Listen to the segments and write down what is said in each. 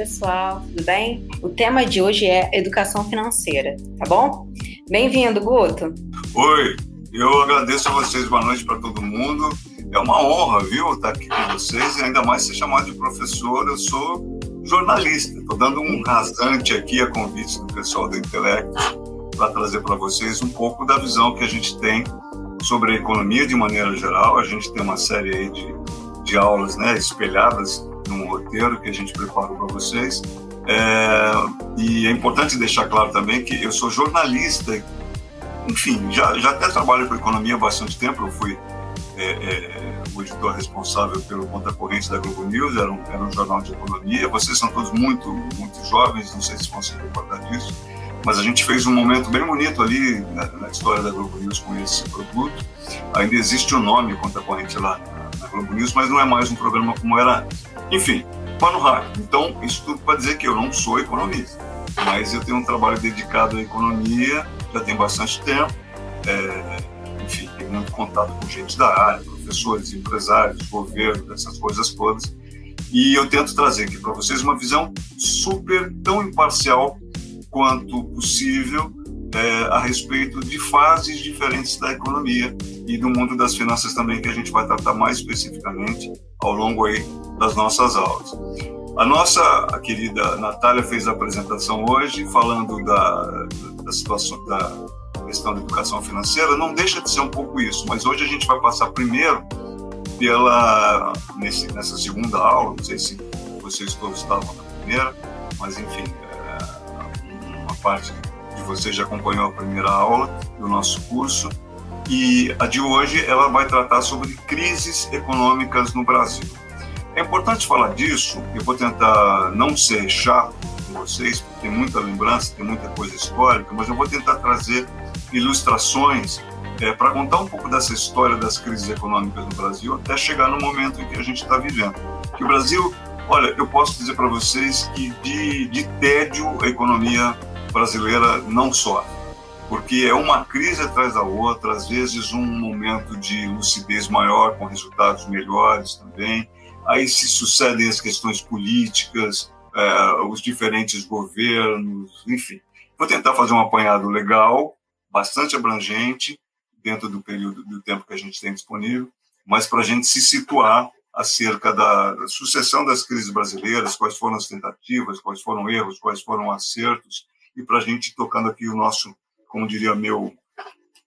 pessoal, tudo bem? O tema de hoje é educação financeira, tá bom? Bem-vindo, Guto. Oi, eu agradeço a vocês, boa noite para todo mundo. É uma honra, viu, estar aqui com vocês e ainda mais ser chamado de professor. Eu sou jornalista, estou dando um rasante aqui a convite do pessoal do Intelecto para trazer para vocês um pouco da visão que a gente tem sobre a economia de maneira geral. A gente tem uma série aí de, de aulas né, espelhadas num roteiro que a gente preparou para vocês. É, e é importante deixar claro também que eu sou jornalista, enfim, já, já até trabalho com economia há bastante tempo. Eu fui é, é, o editor responsável pelo Conta Corrente da Globo News, era um, era um jornal de economia. Vocês são todos muito, muito jovens, não sei se vão se recordar disso, mas a gente fez um momento bem bonito ali na, na história da Globo News com esse produto. Ainda existe o nome Conta Corrente lá na, na Globo News, mas não é mais um programa como era enfim, pano rápido. Então, isso tudo para dizer que eu não sou economista, mas eu tenho um trabalho dedicado à economia, já tem bastante tempo. É, enfim, tenho muito contato com gente da área, professores, empresários, governo, essas coisas todas. E eu tento trazer aqui para vocês uma visão super tão imparcial quanto possível é, a respeito de fases diferentes da economia e do mundo das finanças também, que a gente vai tratar mais especificamente ao longo aí das nossas aulas. A nossa querida Natália fez a apresentação hoje falando da, da situação da questão da educação financeira, não deixa de ser um pouco isso, mas hoje a gente vai passar primeiro pela nesse, nessa segunda aula, não sei se vocês todos estavam na primeira, mas enfim, é, uma parte de vocês já acompanhou a primeira aula do nosso curso e a de hoje ela vai tratar sobre crises econômicas no Brasil. É importante falar disso, eu vou tentar não ser chato com vocês, porque tem muita lembrança, tem muita coisa histórica, mas eu vou tentar trazer ilustrações é, para contar um pouco dessa história das crises econômicas no Brasil até chegar no momento em que a gente está vivendo. Que o Brasil, olha, eu posso dizer para vocês que de, de tédio a economia brasileira não sofre porque é uma crise atrás da outra, às vezes um momento de lucidez maior, com resultados melhores também. Aí se sucedem as questões políticas, é, os diferentes governos, enfim. Vou tentar fazer um apanhado legal, bastante abrangente, dentro do período do tempo que a gente tem disponível, mas para a gente se situar acerca da sucessão das crises brasileiras, quais foram as tentativas, quais foram erros, quais foram acertos, e para a gente tocando aqui o nosso como diria meu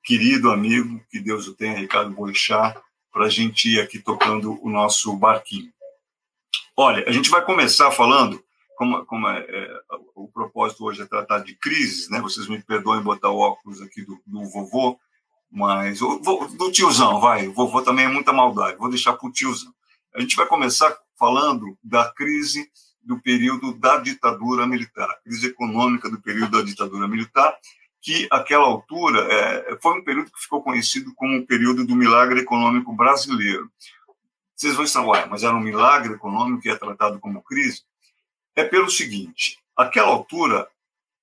querido amigo, que Deus o tenha, Ricardo Boixá, para a gente ir aqui tocando o nosso barquinho. Olha, a gente vai começar falando, como, como é, é, o propósito hoje é tratar de crises, né? Vocês me perdoem botar o óculos aqui do, do vovô, mas do tiozão, vai, o vovô também é muita maldade, vou deixar para o tiozão. A gente vai começar falando da crise do período da ditadura militar, crise econômica do período da ditadura militar, que aquela altura é, foi um período que ficou conhecido como o período do milagre econômico brasileiro. Vocês vão estar, ué, mas era um milagre econômico que é tratado como crise? É pelo seguinte, aquela altura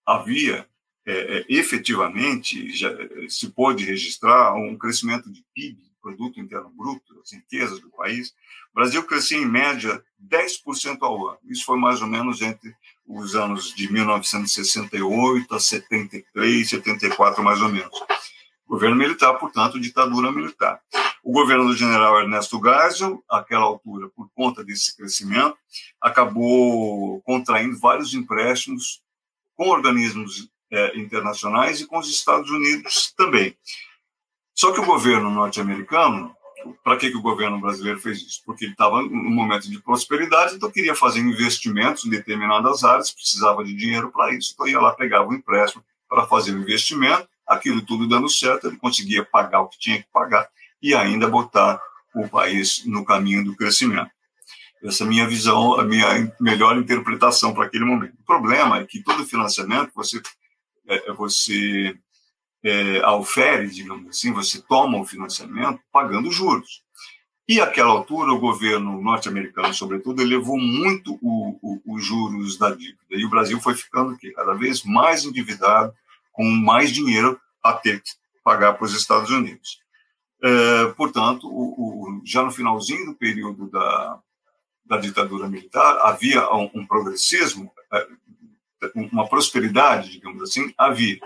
havia é, é, efetivamente já se pôde registrar um crescimento de PIB, produto interno bruto, as riquezas do país. O Brasil crescia em média 10% ao ano. Isso foi mais ou menos entre os anos de 1968 a 73, 74, mais ou menos. Governo militar, portanto, ditadura militar. O governo do general Ernesto Geisel, àquela altura, por conta desse crescimento, acabou contraindo vários empréstimos com organismos é, internacionais e com os Estados Unidos também. Só que o governo norte-americano para que, que o governo brasileiro fez isso? Porque ele estava num momento de prosperidade, então queria fazer investimentos em determinadas áreas, precisava de dinheiro para isso, então ia lá, pegava um empréstimo para fazer o investimento, aquilo tudo dando certo, ele conseguia pagar o que tinha que pagar e ainda botar o país no caminho do crescimento. Essa é a minha visão, a minha melhor interpretação para aquele momento. O problema é que todo financiamento você, é, você é, aufere, digamos assim, você toma o financiamento pagando juros. E àquela altura, o governo norte-americano, sobretudo, elevou muito os juros da dívida. E o Brasil foi ficando aqui, cada vez mais endividado, com mais dinheiro a ter que pagar para os Estados Unidos. É, portanto, o, o, já no finalzinho do período da, da ditadura militar, havia um, um progressismo, é, uma prosperidade, digamos assim, havia.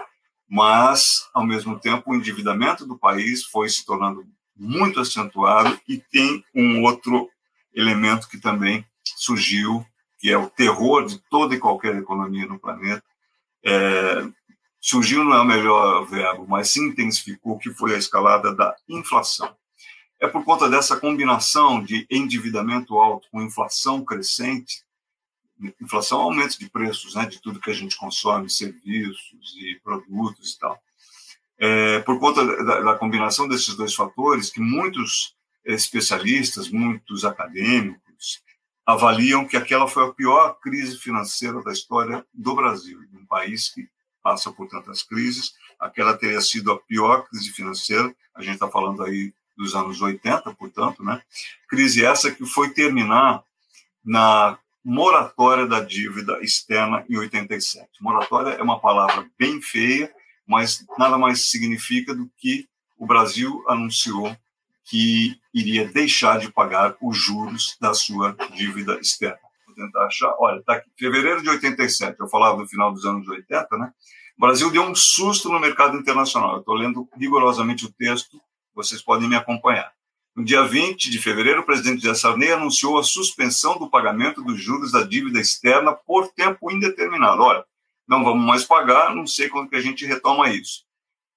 Mas, ao mesmo tempo, o endividamento do país foi se tornando muito acentuado e tem um outro elemento que também surgiu, que é o terror de toda e qualquer economia no planeta. É, surgiu não é o melhor verbo, mas se intensificou, que foi a escalada da inflação. É por conta dessa combinação de endividamento alto com inflação crescente, inflação aumento de preços, né, de tudo que a gente consome, serviços e produtos e tal. É, por conta da, da, combinação desses dois fatores, que muitos especialistas, muitos acadêmicos avaliam que aquela foi a pior crise financeira da história do Brasil, um país que passa por tantas crises, aquela teria sido a pior crise financeira, a gente está falando aí dos anos 80, portanto, né? Crise essa que foi terminar na moratória da dívida externa em 87. Moratória é uma palavra bem feia, mas nada mais significa do que o Brasil anunciou que iria deixar de pagar os juros da sua dívida externa. Vou tentar achar. Olha, está aqui, fevereiro de 87, eu falava do final dos anos 80, né? O Brasil deu um susto no mercado internacional. Eu estou lendo rigorosamente o texto, vocês podem me acompanhar. No dia 20 de fevereiro, o presidente José Sarney anunciou a suspensão do pagamento dos juros da dívida externa por tempo indeterminado. Olha, não vamos mais pagar, não sei quando que a gente retoma isso.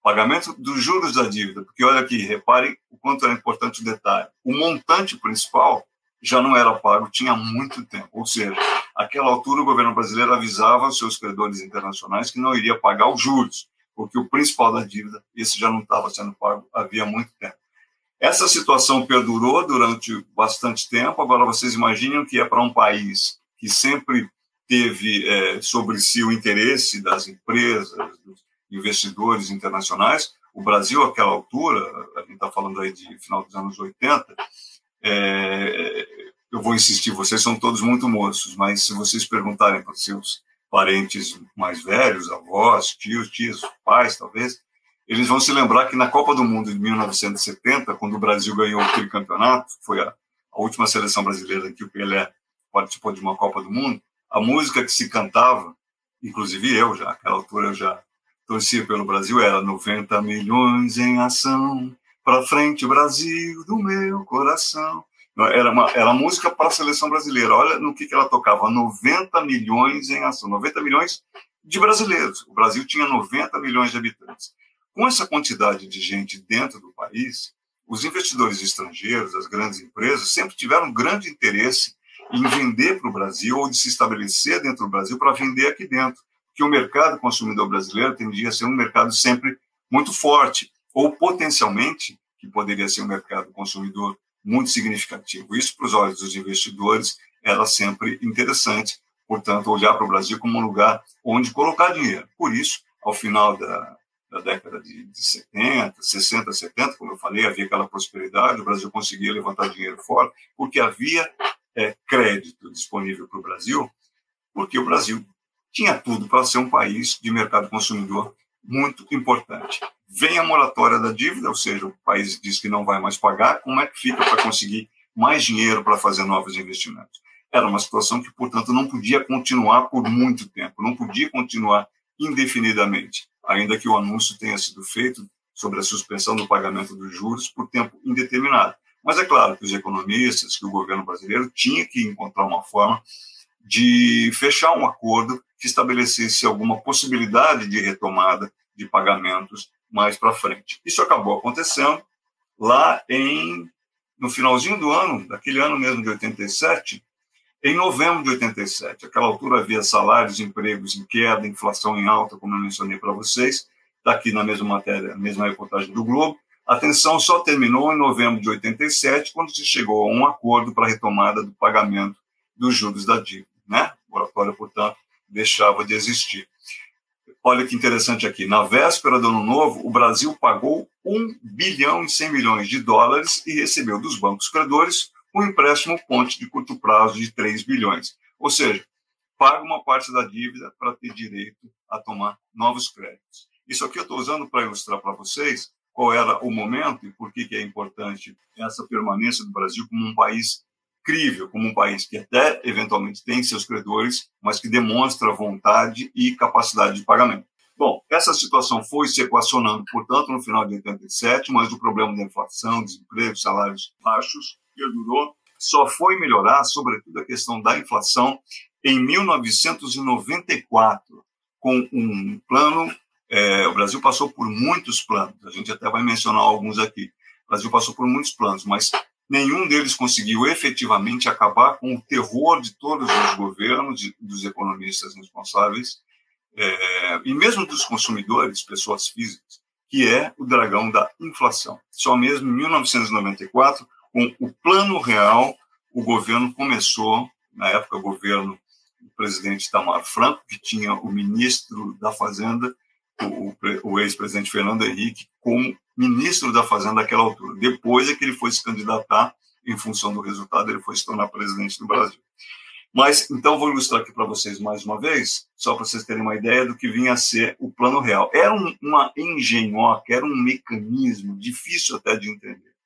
Pagamento dos juros da dívida, porque olha aqui, reparem o quanto é importante o detalhe. O montante principal já não era pago tinha muito tempo, ou seja, àquela altura o governo brasileiro avisava seus credores internacionais que não iria pagar os juros, porque o principal da dívida, esse já não estava sendo pago havia muito tempo. Essa situação perdurou durante bastante tempo. Agora, vocês imaginam que é para um país que sempre teve é, sobre si o interesse das empresas, dos investidores internacionais. O Brasil, àquela altura, a gente está falando aí de final dos anos 80, é, eu vou insistir, vocês são todos muito moços, mas se vocês perguntarem para seus parentes mais velhos, avós, tios, tias, pais, talvez, eles vão se lembrar que na Copa do Mundo de 1970, quando o Brasil ganhou aquele campeonato, foi a, a última seleção brasileira que o Pelé participou de uma Copa do Mundo, a música que se cantava, inclusive eu já, naquela altura eu já torcia pelo Brasil, era 90 milhões em ação, para frente Brasil do meu coração. Era uma, era música para a seleção brasileira. Olha no que, que ela tocava: 90 milhões em ação, 90 milhões de brasileiros. O Brasil tinha 90 milhões de habitantes. Com essa quantidade de gente dentro do país, os investidores estrangeiros, as grandes empresas, sempre tiveram grande interesse em vender para o Brasil ou de se estabelecer dentro do Brasil para vender aqui dentro, que o mercado consumidor brasileiro tendia a ser um mercado sempre muito forte, ou potencialmente, que poderia ser um mercado consumidor muito significativo. Isso, para os olhos dos investidores, era sempre interessante, portanto, olhar para o Brasil como um lugar onde colocar dinheiro. Por isso, ao final da, da década de, de 70, 60, 70, como eu falei, havia aquela prosperidade, o Brasil conseguia levantar dinheiro fora, porque havia é, crédito disponível para o Brasil, porque o Brasil tinha tudo para ser um país de mercado consumidor muito importante. Vem a moratória da dívida, ou seja, o país diz que não vai mais pagar, como é que fica para conseguir mais dinheiro para fazer novos investimentos? Era uma situação que, portanto, não podia continuar por muito tempo, não podia continuar indefinidamente ainda que o anúncio tenha sido feito sobre a suspensão do pagamento dos juros por tempo indeterminado. Mas é claro que os economistas, que o governo brasileiro tinha que encontrar uma forma de fechar um acordo que estabelecesse alguma possibilidade de retomada de pagamentos mais para frente. Isso acabou acontecendo lá em no finalzinho do ano, daquele ano mesmo de 87, em novembro de 87, aquela altura havia salários, empregos em queda, inflação em alta, como eu mencionei para vocês, está aqui na mesma matéria, mesma reportagem do Globo. A tensão só terminou em novembro de 87, quando se chegou a um acordo para a retomada do pagamento dos juros da dívida. Né? O moratório, portanto, deixava de existir. Olha que interessante aqui. Na véspera do ano novo, o Brasil pagou 1 bilhão e 100 milhões de dólares e recebeu dos bancos credores um empréstimo ponte de curto prazo de 3 bilhões. Ou seja, paga uma parte da dívida para ter direito a tomar novos créditos. Isso aqui eu estou usando para ilustrar para vocês qual era o momento e por que, que é importante essa permanência do Brasil como um país incrível como um país que até eventualmente tem seus credores, mas que demonstra vontade e capacidade de pagamento. Bom, essa situação foi se equacionando, portanto, no final de 87, mas o problema da inflação, desemprego, salários baixos, perdurou, só foi melhorar, sobretudo, a questão da inflação em 1994, com um plano. É, o Brasil passou por muitos planos, a gente até vai mencionar alguns aqui. O Brasil passou por muitos planos, mas nenhum deles conseguiu efetivamente acabar com o terror de todos os governos, dos economistas responsáveis, é, e mesmo dos consumidores, pessoas físicas, que é o dragão da inflação. Só mesmo em 1994, com o Plano Real, o governo começou, na época, o governo do presidente Tamar Franco, que tinha o ministro da Fazenda, o, o ex-presidente Fernando Henrique, como ministro da Fazenda naquela altura. Depois é que ele foi se candidatar, em função do resultado, ele foi se tornar presidente do Brasil. Mas, então, vou ilustrar aqui para vocês mais uma vez, só para vocês terem uma ideia do que vinha a ser o Plano Real. Era um, uma engenhoca, era um mecanismo difícil até de entender.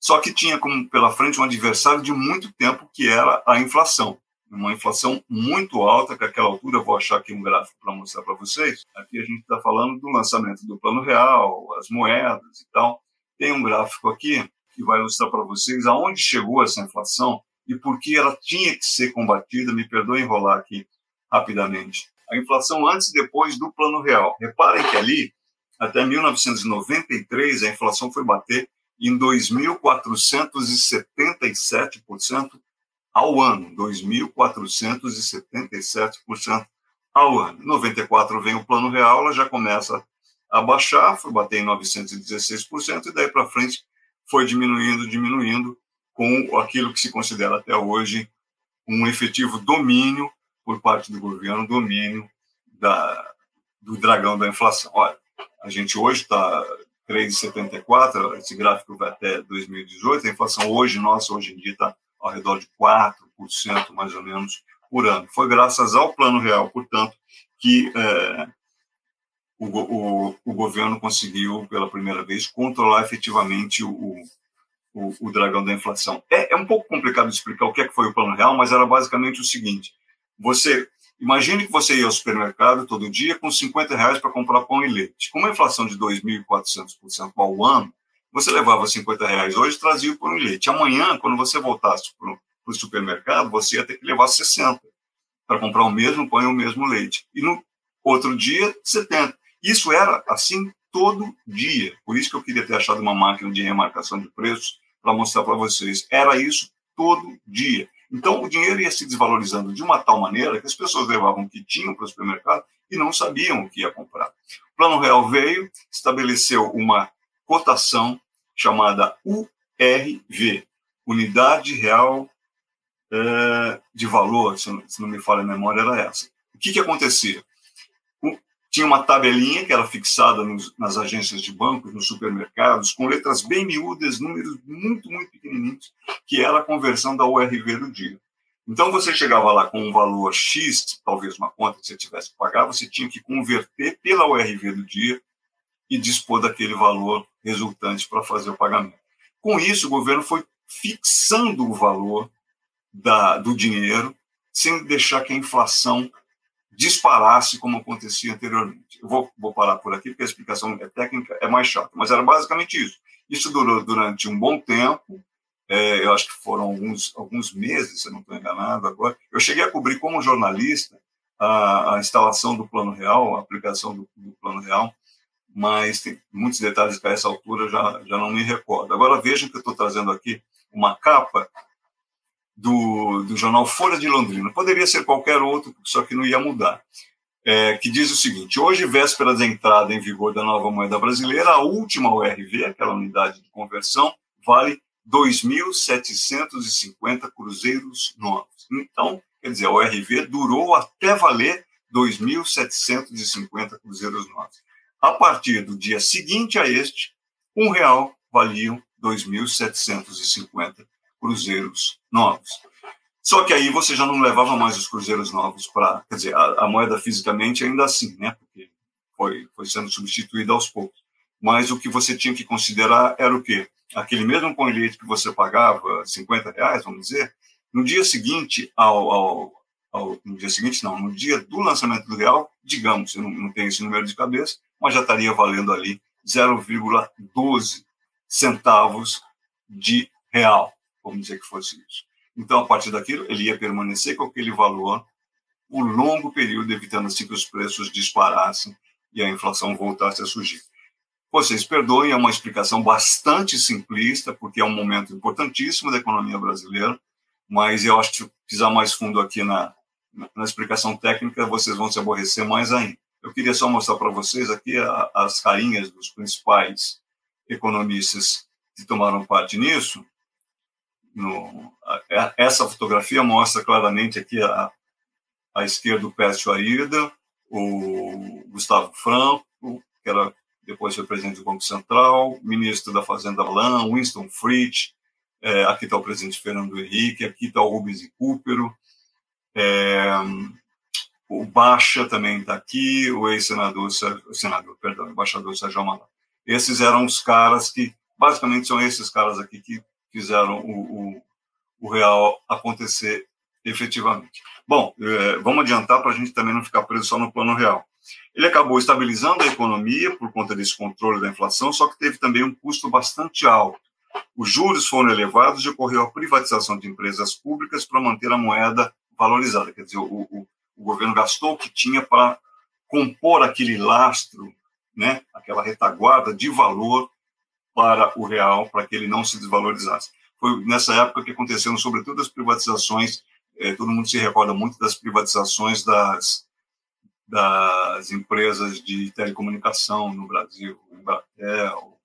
Só que tinha como pela frente um adversário de muito tempo, que era a inflação uma inflação muito alta, que àquela altura, vou achar aqui um gráfico para mostrar para vocês. Aqui a gente está falando do lançamento do Plano Real, as moedas e tal. Tem um gráfico aqui que vai ilustrar para vocês aonde chegou essa inflação e por que ela tinha que ser combatida. Me perdoe enrolar aqui rapidamente. A inflação antes e depois do Plano Real. Reparem que ali, até 1993, a inflação foi bater em 2.477% ao ano, 2.477% ao ano. Em 94 vem o Plano Real, ela já começa a baixar, foi bater em 916%, e daí para frente foi diminuindo, diminuindo, com aquilo que se considera até hoje um efetivo domínio por parte do governo, domínio da, do dragão da inflação. Olha, a gente hoje está 3,74, esse gráfico vai até 2018, a inflação hoje, nossa, hoje em dia está ao redor de 4%, mais ou menos, por ano. Foi graças ao Plano Real, portanto, que é, o, o, o, governo conseguiu, pela primeira vez, controlar efetivamente o, o, o dragão da inflação. É, é, um pouco complicado explicar o que, é que foi o Plano Real, mas era basicamente o seguinte: você imagine que você ia ao supermercado todo dia com 50 reais para comprar pão e leite. Com uma inflação de 2.400% ao ano, você levava 50 reais hoje e trazia o pão e leite. Amanhã, quando você voltasse para o supermercado, você ia ter que levar 60 para comprar o mesmo pão e o mesmo leite. E no outro dia, 70. Isso era assim todo dia. Por isso que eu queria ter achado uma máquina de remarcação de preços para mostrar para vocês. Era isso todo dia. Então, o dinheiro ia se desvalorizando de uma tal maneira que as pessoas levavam o que tinham para o supermercado e não sabiam o que ia comprar. O Plano Real veio, estabeleceu uma cotação chamada URV, Unidade Real é, de Valor, se não, se não, me falha a memória, era essa. O que, que acontecia? Tinha uma tabelinha que era fixada nos, nas agências de bancos, nos supermercados, com letras bem miúdas, números muito, muito pequenininhos, que era a conversão da URV do dia. Então, você chegava lá com um valor X, talvez uma conta que você tivesse que pagar, você tinha que converter pela URV do dia e dispor daquele valor resultante para fazer o pagamento. Com isso, o governo foi fixando o valor da, do dinheiro, sem deixar que a inflação disparasse como acontecia anteriormente. Eu vou, vou parar por aqui, porque a explicação é técnica, é mais chata, mas era basicamente isso. Isso durou durante um bom tempo, é, eu acho que foram alguns, alguns meses, se eu não estou enganado agora. Eu cheguei a cobrir como jornalista a, a instalação do Plano Real, a aplicação do, do Plano Real, mas tem muitos detalhes que a essa altura já, já não me recordo. Agora vejam que eu estou trazendo aqui uma capa do, do jornal Folha de Londrina. Poderia ser qualquer outro, só que não ia mudar. É, que diz o seguinte: hoje, véspera da entrada em vigor da nova moeda brasileira, a última URV, aquela unidade de conversão, vale 2.750 cruzeiros novos. Então, quer dizer, a URV durou até valer 2.750 cruzeiros novos. A partir do dia seguinte a este, um real valiam 2.750 cruzeiros novos. Só que aí você já não levava mais os cruzeiros novos para, quer dizer, a, a, moeda fisicamente ainda assim, né? Porque foi, foi sendo substituída aos poucos. Mas o que você tinha que considerar era o quê? Aquele mesmo pão leite que você pagava 50 reais, vamos dizer, No dia seguinte ao, ao, ao, no dia seguinte não, no dia do lançamento do real, digamos, eu não, não tenho esse número de cabeça, mas já estaria valendo ali 0,12 centavos de real, vamos dizer que fosse isso. Então, a partir daquilo, ele ia permanecer com aquele valor por longo período, evitando assim que os preços disparassem e a inflação voltasse a surgir. Vocês perdoem, é uma explicação bastante simplista, porque é um momento importantíssimo da economia brasileira, mas eu acho que pisar mais fundo aqui na, na explicação técnica, vocês vão se aborrecer mais ainda. Eu queria só mostrar para vocês aqui a, as carinhas dos principais economistas que tomaram parte nisso. No, a, essa fotografia mostra claramente aqui a, à esquerda o Pércio Aida, o Gustavo Franco, que era depois foi presidente do Banco Central, ministro da Fazenda Alain, Winston Fritz, é, aqui está o presidente Fernando Henrique, aqui está o Rubens e Cúpero, é, o Baixa também está aqui, o ex-senador, senador, perdão, embaixador Sérgio Amaral. Esses eram os caras que, basicamente, são esses caras aqui que fizeram o, o, o real acontecer efetivamente. Bom, é, vamos adiantar para a gente também não ficar preso só no plano real. Ele acabou estabilizando a economia por conta desse controle da inflação, só que teve também um custo bastante alto. Os juros foram elevados e ocorreu a privatização de empresas públicas para manter a moeda valorizada. Quer dizer, o, o, o governo gastou o que tinha para compor aquele lastro, né, aquela retaguarda de valor para o real, para que ele não se desvalorizasse. Foi nessa época que aconteceram, sobretudo, as privatizações. Eh, todo mundo se recorda muito das privatizações das das empresas de telecomunicação no Brasil, Embratel,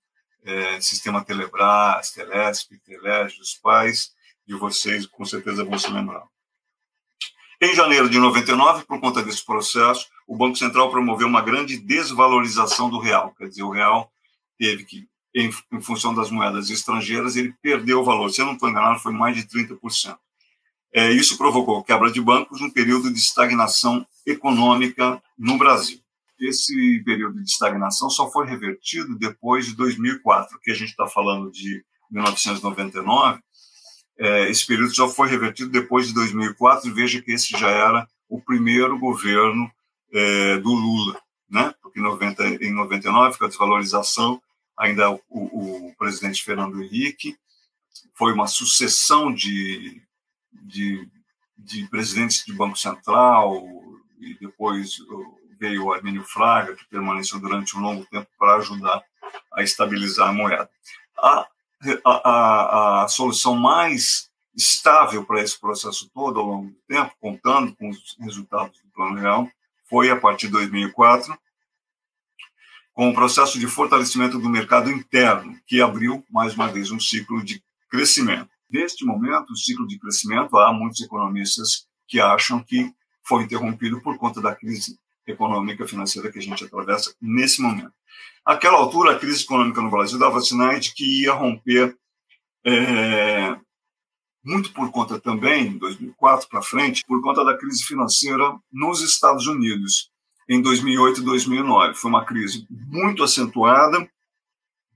é, Sistema Telebrás, Telesp, Telege, os pais de vocês com certeza vão se lembrar. Em janeiro de 99, por conta desse processo, o Banco Central promoveu uma grande desvalorização do real, quer dizer, o real teve que, em, em função das moedas estrangeiras, ele perdeu o valor. Se eu não estou enganado, foi mais de 30%. É, isso provocou quebra de bancos num período de estagnação econômica no Brasil. Esse período de estagnação só foi revertido depois de 2004, que a gente está falando de 1999. É, esse período só foi revertido depois de 2004, e veja que esse já era o primeiro governo é, do Lula, né? porque 90, em 99, com a desvalorização, ainda o, o, presidente Fernando Henrique, foi uma sucessão de de, de presidentes de Banco Central, e depois veio o Armínio Fraga, que permaneceu durante um longo tempo para ajudar a estabilizar a moeda. A, a, a solução mais estável para esse processo todo ao longo do tempo, contando com os resultados do Plano Real, foi a partir de 2004, com o processo de fortalecimento do mercado interno, que abriu, mais uma vez, um ciclo de crescimento. Neste momento, o ciclo de crescimento, há muitos economistas que acham que foi interrompido por conta da crise econômica financeira que a gente atravessa nesse momento. Aquela altura, a crise econômica no Brasil dava sinais de que ia romper, é, muito por conta também, em 2004 para frente, por conta da crise financeira nos Estados Unidos, em 2008 e 2009. Foi uma crise muito acentuada,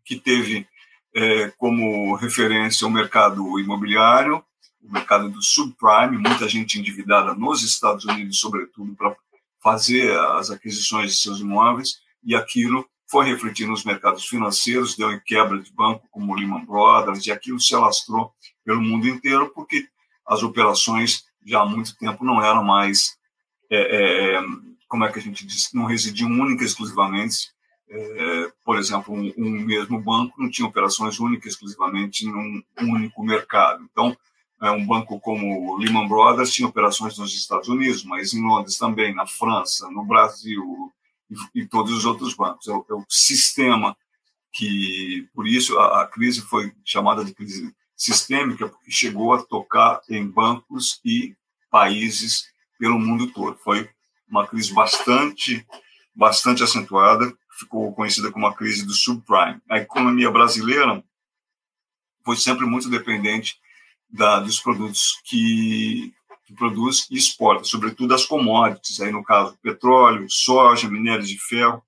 que teve é, como referência o mercado imobiliário, o mercado do subprime, muita gente endividada nos Estados Unidos, sobretudo, para fazer as aquisições de seus imóveis, e aquilo foi refletir nos mercados financeiros, deu em quebra de banco como Lehman Brothers, e aquilo se alastrou pelo mundo inteiro, porque as operações já há muito tempo não eram mais, é, é, como é que a gente diz, não residiam única e exclusivamente é, por exemplo, um, um, mesmo banco não tinha operações únicas exclusivamente num único mercado. Então, é, um banco como Lehman Brothers tinha operações nos Estados Unidos, mas em Londres também, na França, no Brasil e, e todos os outros bancos. É é o, sistema que, por isso, a, a crise foi chamada de crise sistêmica, porque chegou a tocar em bancos e países pelo mundo todo. Foi uma crise bastante, bastante acentuada ficou conhecida como a crise do subprime. A economia brasileira foi sempre muito dependente da, dos produtos que, que produz e exporta, sobretudo as commodities, aí no caso petróleo, soja, minérios de ferro,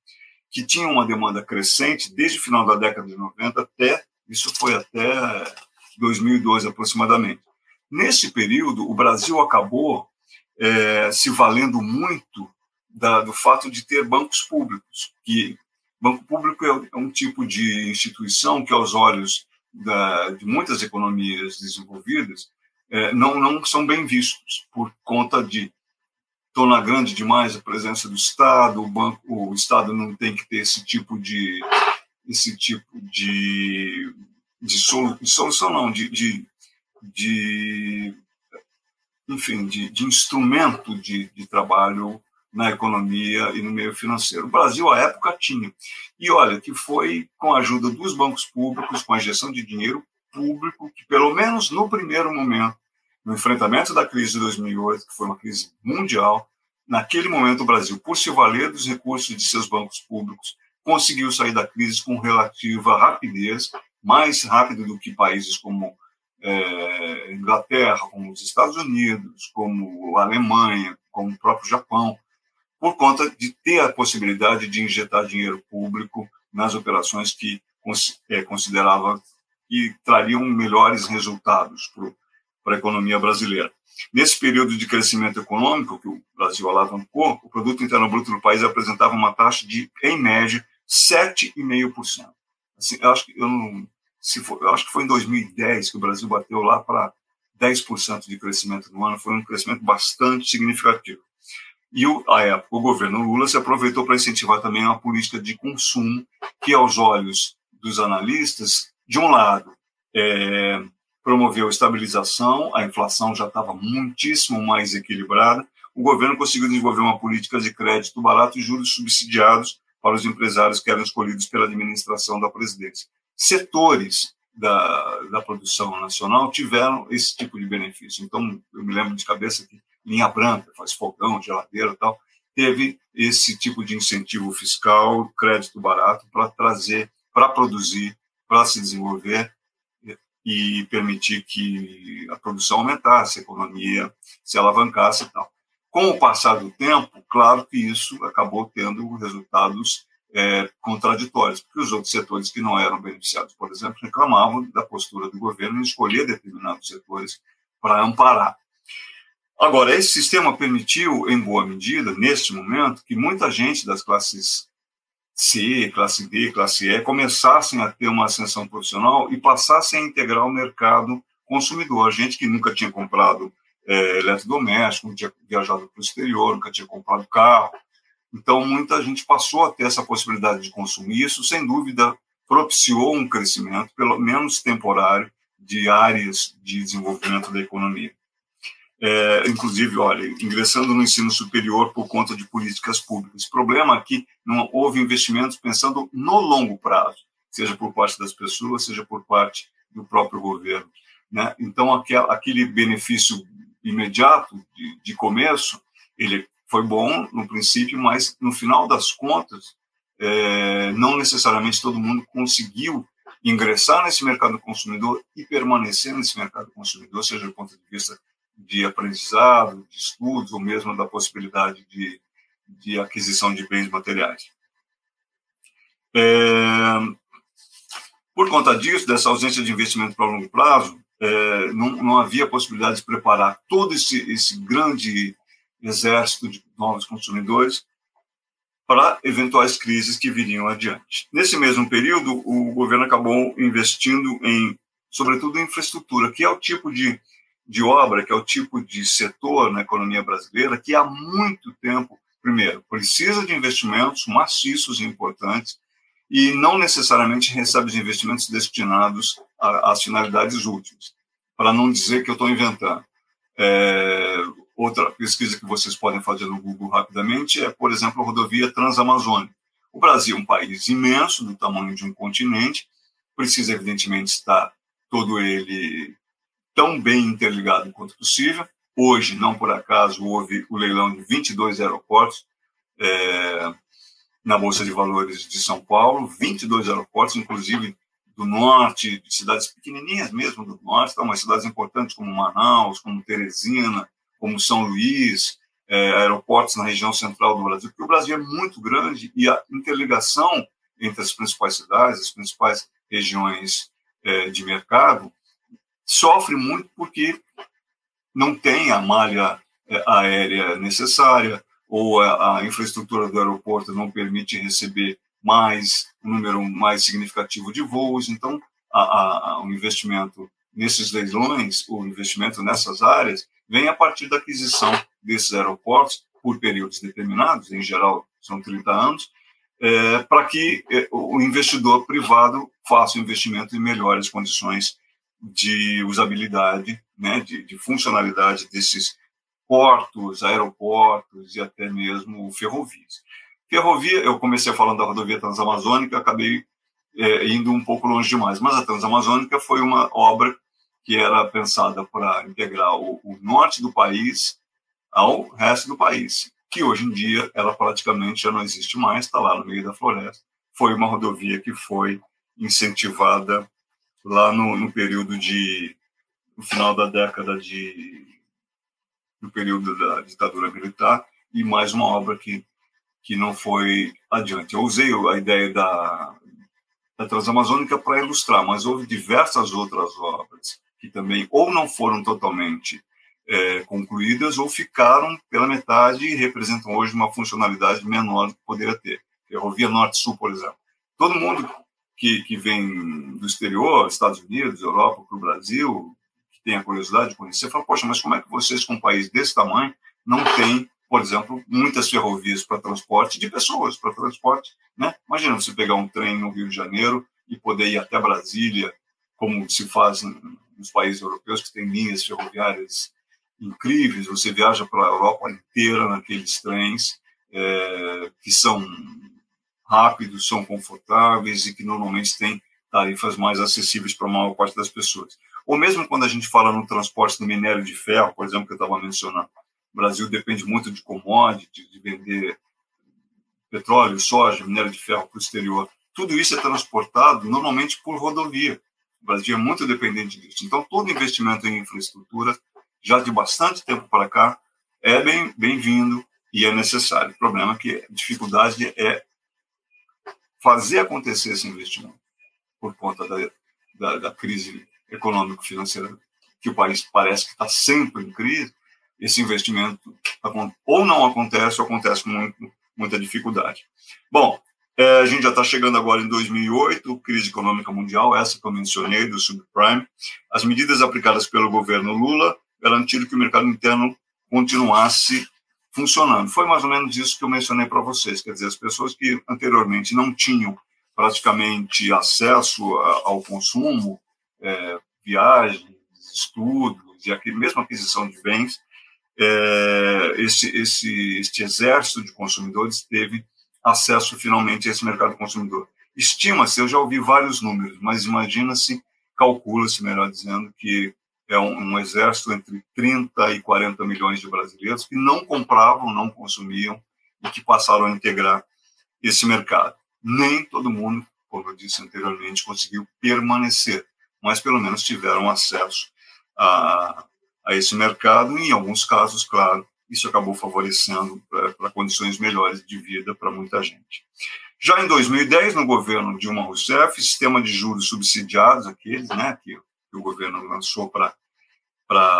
que tinham uma demanda crescente desde o final da década de 90 até, isso foi até 2012 aproximadamente. Nesse período, o Brasil acabou é, se valendo muito da, do fato de ter bancos públicos, que banco público é, é um tipo de instituição que, aos olhos da, de muitas economias desenvolvidas, é, não, não são bem vistos por conta de tornar grande demais a presença do Estado, o banco, o Estado não tem que ter esse tipo de esse tipo de, de solução não de, de, de enfim de, de instrumento de, de trabalho na economia e no meio financeiro. O Brasil, à época, tinha. E olha, que foi com a ajuda dos bancos públicos, com a injeção de dinheiro público, que pelo menos no primeiro momento, no enfrentamento da crise de 2008, que foi uma crise mundial, naquele momento o Brasil, por se valer dos recursos de seus bancos públicos, conseguiu sair da crise com relativa rapidez, mais rápido do que países como é, Inglaterra, como os Estados Unidos, como a Alemanha, como o próprio Japão, por conta de ter a possibilidade de injetar dinheiro público nas operações que é, considerava que trariam melhores resultados para a economia brasileira. Nesse período de crescimento econômico que o Brasil alavancou, o produto interno bruto do país apresentava uma taxa de, em média, 7,5%. Assim, eu acho que eu não, se for, eu acho que foi em 2010 que o Brasil bateu lá para 10% de crescimento no ano, foi um crescimento bastante significativo. E, a época, o governo Lula se aproveitou para incentivar também uma política de consumo que, aos olhos dos analistas, de um lado, é, promoveu estabilização, a inflação já estava muitíssimo mais equilibrada, o governo conseguiu desenvolver uma política de crédito barato e juros subsidiados para os empresários que eram escolhidos pela administração da presidência. Setores da, da produção nacional tiveram esse tipo de benefício. Então, eu me lembro de cabeça que linha branca, faz fogão, geladeira tal, teve esse tipo de incentivo fiscal, crédito barato, para trazer, para produzir, para se desenvolver e permitir que a produção aumentasse, a economia se alavancasse e tal. Com o passar do tempo, claro que isso acabou tendo resultados é, contraditórios, porque os outros setores que não eram beneficiados, por exemplo, reclamavam da postura do governo em escolher determinados setores para amparar. Agora, esse sistema permitiu, em boa medida, neste momento, que muita gente das classes C, classe D, classe E, começassem a ter uma ascensão profissional e passassem a integrar o mercado consumidor. Gente que nunca tinha comprado é, eletrodoméstico, nunca tinha viajado para o exterior, nunca tinha comprado carro. Então, muita gente passou a ter essa possibilidade de consumir. Isso, sem dúvida, propiciou um crescimento, pelo menos temporário, de áreas de desenvolvimento da economia é, inclusive, olha, ingressando no ensino superior por conta de políticas públicas. O problema é não houve investimentos pensando no longo prazo, seja por parte das pessoas, seja por parte do próprio governo. Né? Então, aquele benefício imediato de, de começo, ele foi bom no princípio, mas no final das contas, é, não necessariamente todo mundo conseguiu ingressar nesse mercado consumidor e permanecer nesse mercado consumidor, seja do ponto de vista de aprendizado, de estudos, ou mesmo da possibilidade de, de aquisição de bens materiais. É, por conta disso, dessa ausência de investimento para longo prazo, é, não, não, havia possibilidade de preparar todo esse, esse grande exército de novos consumidores para eventuais crises que viriam adiante. Nesse mesmo período, o governo acabou investindo em, sobretudo, em infraestrutura, que é o tipo de de obra, que é o tipo de setor na economia brasileira que há muito tempo, primeiro, precisa de investimentos maciços e importantes e não necessariamente recebe os investimentos destinados às finalidades úteis. Para não dizer que eu estou inventando. É, outra pesquisa que vocês podem fazer no Google rapidamente é, por exemplo, a rodovia Transamazônica. O Brasil é um país imenso, do tamanho de um continente, precisa, evidentemente, estar todo ele tão bem interligado quanto possível. Hoje, não por acaso, houve o leilão de 22 aeroportos é, na Bolsa de Valores de São Paulo, 22 aeroportos, inclusive do norte, de cidades pequenininhas mesmo do norte, então, mas cidades importantes como Manaus, como Teresina, como São Luís, é, aeroportos na região central do Brasil, porque o Brasil é muito grande e a interligação entre as principais cidades, as principais regiões é, de mercado, sofre muito porque não tem a malha é, aérea necessária, ou a, a infraestrutura do aeroporto não permite receber mais um número mais significativo de voos. Então, a, a, o investimento nesses leilões, o investimento nessas áreas, vem a partir da aquisição desses aeroportos por períodos determinados, em geral são 30 anos, é, para que é, o investidor privado faça o investimento em melhores condições de usabilidade, né, de, de funcionalidade desses portos, aeroportos e até mesmo ferrovias. Ferrovia, eu comecei falando da rodovia transamazônica, acabei é, indo um pouco longe demais, mas a transamazônica foi uma obra que era pensada para integrar o, o norte do país ao resto do país, que hoje em dia ela praticamente já não existe mais, está lá no meio da floresta. Foi uma rodovia que foi incentivada lá no, no período de no final da década de no período da ditadura militar e mais uma obra que que não foi adiante. Eu usei a ideia da, da Transamazônica para ilustrar, mas houve diversas outras obras que também ou não foram totalmente é, concluídas ou ficaram pela metade e representam hoje uma funcionalidade menor do que poderia ter. Ferrovia Norte-Sul, por exemplo. Todo mundo que, que vem do exterior, Estados Unidos, Europa, para o Brasil, que tem a curiosidade de conhecer, fala, poxa, mas como é que vocês, com um país desse tamanho, não têm, por exemplo, muitas ferrovias para transporte de pessoas, para transporte, né? Imagina você pegar um trem no Rio de Janeiro e poder ir até Brasília, como se faz nos países europeus, que tem linhas ferroviárias incríveis, você viaja para a Europa inteira naqueles trens, é, que são rápidos, são confortáveis e que normalmente têm tarifas mais acessíveis para a maior parte das pessoas. Ou mesmo quando a gente fala no transporte do minério de ferro, por exemplo, que eu estava mencionando, o Brasil depende muito de commodities, de vender petróleo, soja, minério de ferro para o exterior. Tudo isso é transportado normalmente por rodovia. O Brasil é muito dependente disso. Então, todo investimento em infraestrutura, já de bastante tempo para cá, é bem-vindo bem e é necessário. O problema é que a dificuldade é fazer acontecer esse investimento por conta da, da, da crise econômico-financeira que o país parece que está sempre em crise, esse investimento ou não acontece ou acontece com muito, muita dificuldade. Bom, é, a gente já está chegando agora em 2008, crise econômica mundial, essa que eu mencionei, do subprime. As medidas aplicadas pelo governo Lula garantiram que o mercado interno continuasse funcionando. Foi mais ou menos isso que eu mencionei para vocês, quer dizer, as pessoas que anteriormente não tinham praticamente acesso ao consumo, é, viagens, estudos e aqui mesmo aquisição de bens, é, esse, esse, este exército de consumidores teve acesso finalmente a esse mercado consumidor. Estima-se, eu já ouvi vários números, mas imagina-se, calcula-se, melhor dizendo, que é um, um, exército entre 30 e 40 milhões de brasileiros que não compravam, não consumiam e que passaram a integrar esse mercado. Nem todo mundo, como eu disse anteriormente, conseguiu permanecer, mas pelo menos tiveram acesso a, a esse mercado e, em alguns casos, claro, isso acabou favorecendo para condições melhores de vida para muita gente. Já em 2010, no governo Dilma Rousseff, sistema de juros subsidiados, aqueles né, que, que o governo lançou para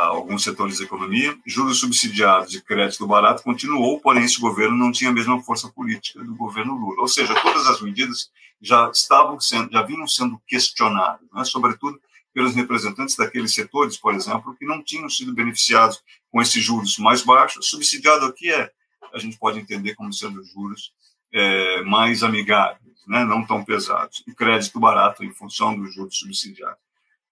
alguns setores da economia, juros subsidiados e crédito barato continuou, porém esse governo não tinha a mesma força política do governo Lula. Ou seja, todas as medidas já estavam sendo, já vinham sendo questionadas, né, sobretudo pelos representantes daqueles setores, por exemplo, que não tinham sido beneficiados com esses juros mais baixos. Subsidiado aqui é, a gente pode entender como sendo juros é, mais amigáveis, né, não tão pesados, e crédito barato em função dos juros subsidiados.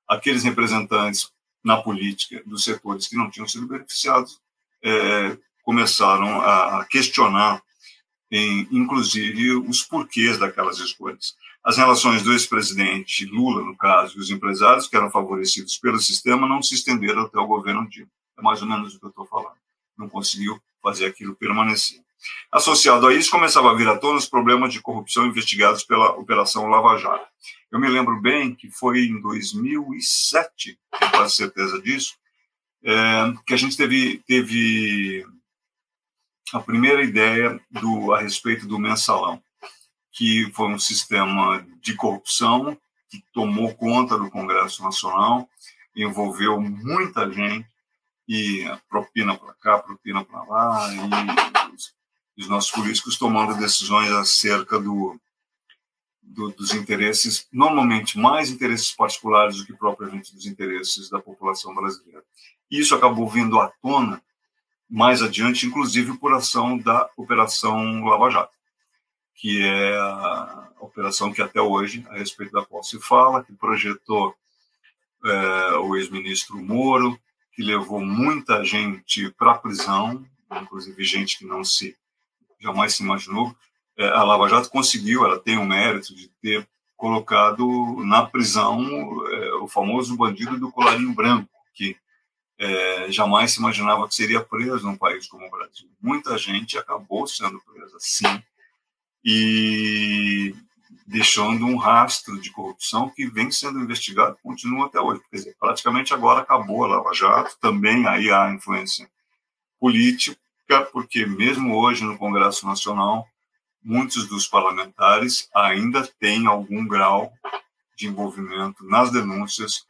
Aqueles representantes na política dos setores que não tinham sido beneficiados é, começaram a questionar, em, inclusive, os porquês daquelas escolhas. As relações do ex-presidente Lula, no caso, e os empresários que eram favorecidos pelo sistema não se estenderam até o governo Dilma. É mais ou menos o que eu estou falando. Não conseguiu fazer aquilo permanecer. Associado a isso, começava a vir à tona os problemas de corrupção investigados pela Operação Lava Jato. Eu me lembro bem que foi em 2007, tenho quase certeza disso, é, que a gente teve, teve a primeira ideia do, a respeito do mensalão que foi um sistema de corrupção que tomou conta do Congresso Nacional, envolveu muita gente e propina para cá, propina para lá, e os, os, nossos políticos tomando decisões acerca do, do, dos interesses, normalmente mais interesses particulares do que propriamente dos interesses da população brasileira. Isso acabou vindo à tona mais adiante, inclusive por ação da Operação Lava Jato, que é a operação que até hoje, a respeito da qual se fala, que projetou é, o ex-ministro Moro, que levou muita gente para a prisão, inclusive gente que não se jamais se imaginou. É, a Lava Jato conseguiu, ela tem o mérito de ter colocado na prisão é, o famoso bandido do colarinho branco, que é, jamais se imaginava que seria preso num país como o Brasil. Muita gente acabou sendo presa, sim, e deixando um rastro de corrupção que vem sendo investigado e continua até hoje. Quer dizer, praticamente agora acabou a Lava Jato, também aí há influência política, porque mesmo hoje no Congresso Nacional, muitos dos parlamentares ainda têm algum grau de envolvimento nas denúncias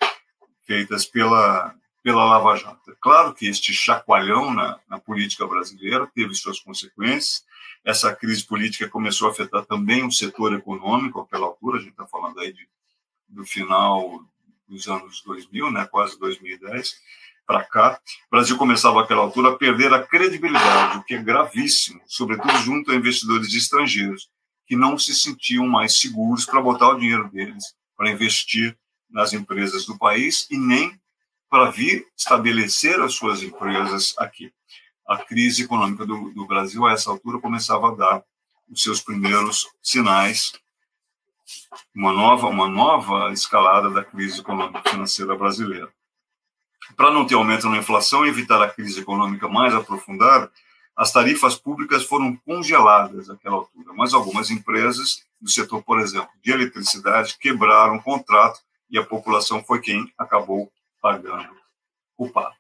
feitas pela pela Lava Jato. É claro que este chacoalhão na, na, política brasileira teve suas consequências. Essa crise política começou a afetar também o setor econômico, àquela altura, a gente está falando aí de, do final dos anos 2000, né, quase 2010, para cá. O Brasil começava, àquela altura, a perder a credibilidade, o que é gravíssimo, sobretudo junto a investidores estrangeiros, que não se sentiam mais seguros para botar o dinheiro deles para investir nas empresas do país e nem para vir estabelecer as suas empresas aqui. A crise econômica do, do Brasil, a essa altura, começava a dar os seus primeiros sinais, uma nova, uma nova escalada da crise econômica financeira brasileira. Para não ter aumento na inflação e evitar a crise econômica mais aprofundada, as tarifas públicas foram congeladas naquela altura, mas algumas empresas do setor, por exemplo, de eletricidade, quebraram o contrato e a população foi quem acabou pagando o pato.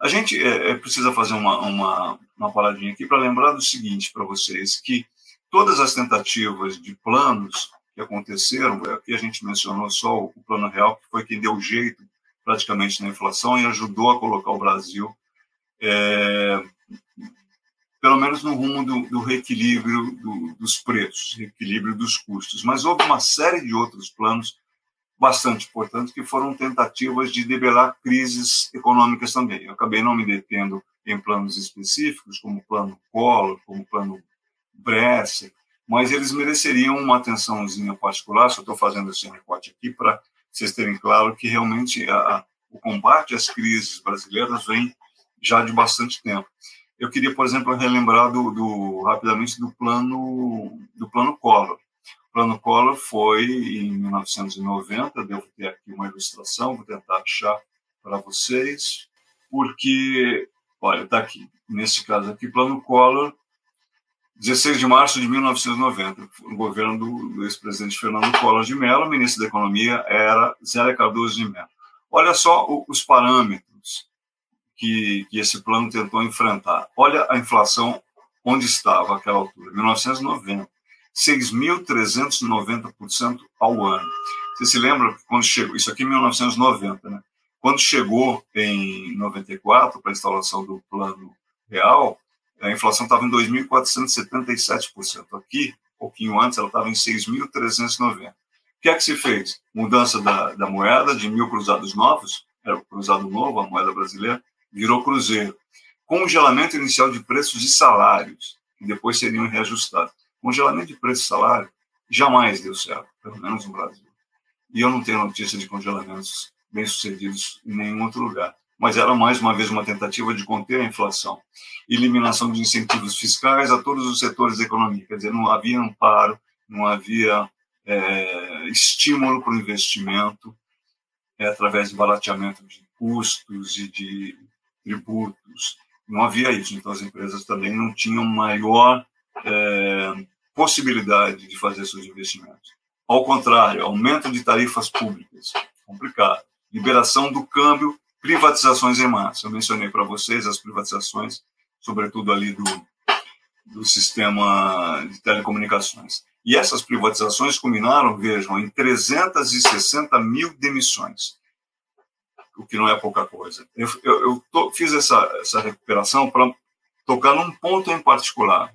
A gente é, é, precisa fazer uma, uma, uma paradinha aqui para lembrar do seguinte para vocês, que todas as tentativas de planos que aconteceram, aqui a gente mencionou só o Plano Real, que foi quem deu jeito praticamente na inflação e ajudou a colocar o Brasil, é, pelo menos no rumo do, do reequilíbrio do, dos preços, reequilíbrio dos custos. Mas houve uma série de outros planos bastante importantes, que foram tentativas de debelar crises econômicas também. Eu acabei não me detendo em planos específicos, como o plano Collor, como o plano Bresser, mas eles mereceriam uma atençãozinha particular. Só estou fazendo esse recorte aqui para vocês terem claro que realmente a, o combate às crises brasileiras vem já de bastante tempo. Eu queria, por exemplo, relembrar do, do rapidamente do plano do plano Collor plano Collor foi em 1990, devo ter aqui uma ilustração, vou tentar achar para vocês, porque, olha, está aqui, nesse caso aqui, plano Collor, 16 de março de 1990, o governo do, do ex-presidente Fernando Collor de Mello, ministro da Economia era Zélia Cardoso de Mello. Olha só o, os parâmetros que, que esse plano tentou enfrentar. Olha a inflação onde estava àquela altura, 1990. 6.390% ao ano. Você se lembra quando chegou, isso aqui em 1990, né? Quando chegou em 94 para a instalação do plano real, a inflação estava em 2.477%. Aqui, um pouquinho antes, ela estava em 6.390%. O que é que se fez? Mudança da, da moeda de mil cruzados novos, era o cruzado novo, a moeda brasileira, virou cruzeiro. Congelamento inicial de preços e salários, que depois seriam reajustados. Congelamento de preço e salário jamais deu certo, pelo menos no Brasil. E eu não tenho notícia de congelamentos bem-sucedidos em nenhum outro lugar. Mas era mais uma vez uma tentativa de conter a inflação. Eliminação de incentivos fiscais a todos os setores da economia. Quer dizer, não havia amparo, não havia é, estímulo para o investimento é, através de barateamento de custos e de tributos. Não havia isso. Então, as empresas também não tinham maior é, possibilidade de fazer seus investimentos. Ao contrário, aumento de tarifas públicas, complicado. Liberação do câmbio, privatizações em massa. Eu mencionei para vocês as privatizações, sobretudo ali do, do sistema de telecomunicações. E essas privatizações culminaram, vejam, em 360 mil demissões. o que não é pouca coisa. Eu, eu, eu tô, fiz essa, essa recuperação para tocar num ponto em particular,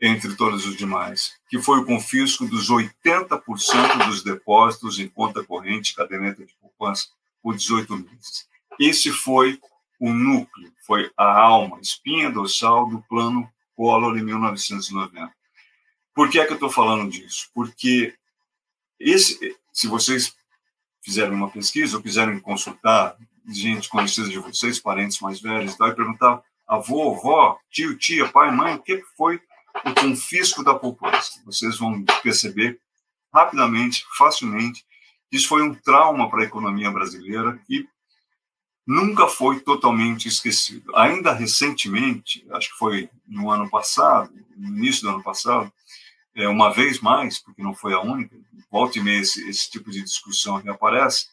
entre todos os demais, que foi o confisco dos 80% dos depósitos em conta corrente, caderneta de poupança, por 18 meses. Esse foi o núcleo, foi a alma, espinha dorsal do plano Collor em 1990. Por que é que eu estou falando disso? Porque esse, se vocês fizerem uma pesquisa ou quiserem consultar gente conhecida de vocês, parentes mais velhos, e perguntar avô, avó, tio, tia, pai, mãe, o que foi o confisco da poupança. Vocês vão perceber rapidamente, facilmente, que isso foi um trauma para a economia brasileira e nunca foi totalmente esquecido. Ainda recentemente, acho que foi no ano passado, no início do ano passado, é, uma vez mais, porque não foi a única, volta e meia esse, esse tipo de discussão reaparece,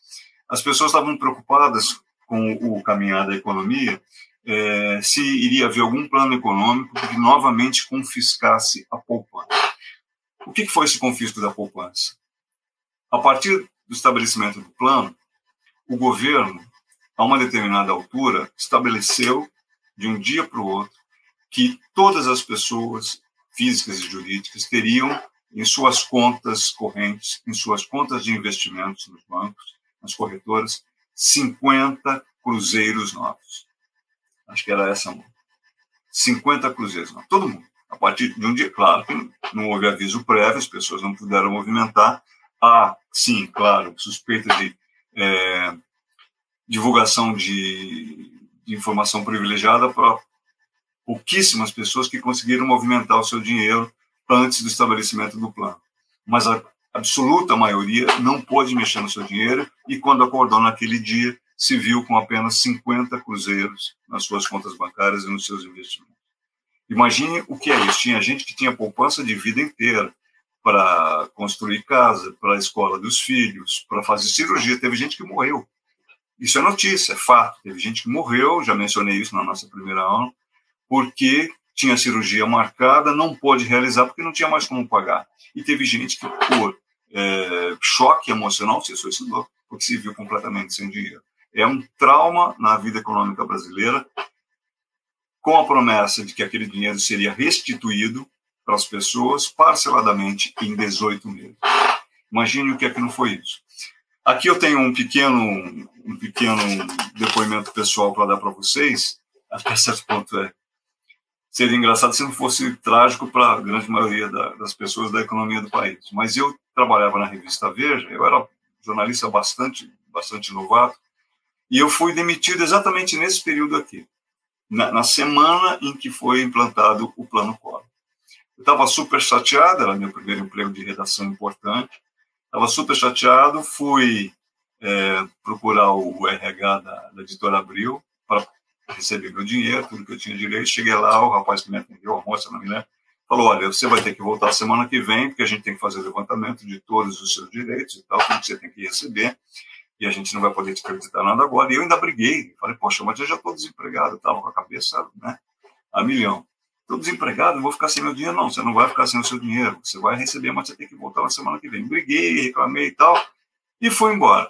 as pessoas estavam preocupadas com o caminhar da economia é, se iria haver algum plano econômico que novamente confiscasse a poupança. O que foi esse confisco da poupança? A partir do estabelecimento do plano, o governo, a uma determinada altura, estabeleceu, de um dia para o outro, que todas as pessoas físicas e jurídicas teriam em suas contas correntes, em suas contas de investimentos nos bancos, nas corretoras, 50 cruzeiros novos. Acho que era essa a 50 cruzeiros, não. Todo mundo. A partir de um dia, claro não houve aviso prévio, as pessoas não puderam movimentar. Há, sim, claro, suspeita de é, divulgação de, de informação privilegiada para pouquíssimas pessoas que conseguiram movimentar o seu dinheiro antes do estabelecimento do plano. Mas a absoluta maioria não pôde mexer no seu dinheiro e, quando acordou naquele dia, se viu com apenas 50 cruzeiros nas suas contas bancárias e nos seus investimentos. Imagine o que é isso. Tinha gente que tinha poupança de vida inteira para construir casa, para a escola dos filhos, para fazer cirurgia. Teve gente que morreu. Isso é notícia, é fato. Teve gente que morreu, já mencionei isso na nossa primeira aula, porque tinha cirurgia marcada, não pôde realizar porque não tinha mais como pagar. E teve gente que, por é, choque emocional, se suicidou, porque se viu completamente sem dinheiro é um trauma na vida econômica brasileira, com a promessa de que aquele dinheiro seria restituído para as pessoas parceladamente em 18 meses. Imagine o que é que não foi isso. Aqui eu tenho um pequeno, um pequeno depoimento pessoal para dar para vocês. Até certo ponto é seria engraçado se não fosse trágico para a grande maioria da, das pessoas da economia do país. Mas eu trabalhava na revista Veja, eu era jornalista bastante, bastante novato, e eu fui demitido exatamente nesse período aqui, na, na semana em que foi implantado o Plano Collor. Eu estava super chateado, era meu primeiro emprego de redação importante, estava super chateado, fui é, procurar o RH da, da editora Abril para receber meu dinheiro, tudo que eu tinha direito. Cheguei lá, o rapaz que me atendeu, a moça, não me lembro, falou: Olha, você vai ter que voltar semana que vem, porque a gente tem que fazer levantamento de todos os seus direitos e tal, tudo que você tem que receber e a gente não vai poder te acreditar nada agora. E eu ainda briguei. Falei, poxa, mas eu já estou desempregado. Estava com a cabeça né, a milhão. Estou desempregado, vou ficar sem meu dinheiro. Não, você não vai ficar sem o seu dinheiro. Você vai receber, mas você tem que voltar na semana que vem. Briguei, reclamei e tal. E fui embora.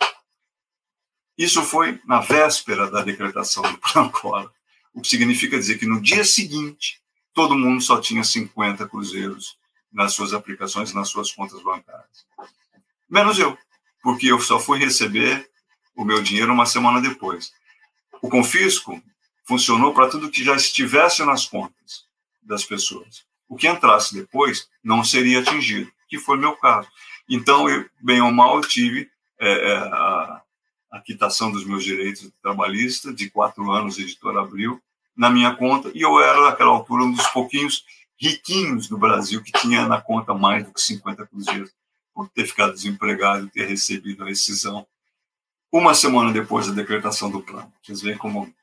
Isso foi na véspera da decretação do Plano Collor. O que significa dizer que no dia seguinte, todo mundo só tinha 50 cruzeiros nas suas aplicações, nas suas contas bancárias. Menos eu porque eu só fui receber o meu dinheiro uma semana depois. O confisco funcionou para tudo que já estivesse nas contas das pessoas. O que entrasse depois não seria atingido, que foi meu caso. Então, eu, bem ou mal, eu tive é, é a, a quitação dos meus direitos trabalhistas de quatro anos, editora Abril, na minha conta, e eu era, naquela altura, um dos pouquinhos riquinhos do Brasil que tinha na conta mais do que 50 cruzeiros por ter ficado desempregado e ter recebido a rescisão uma semana depois da decretação do plano. Vocês veem como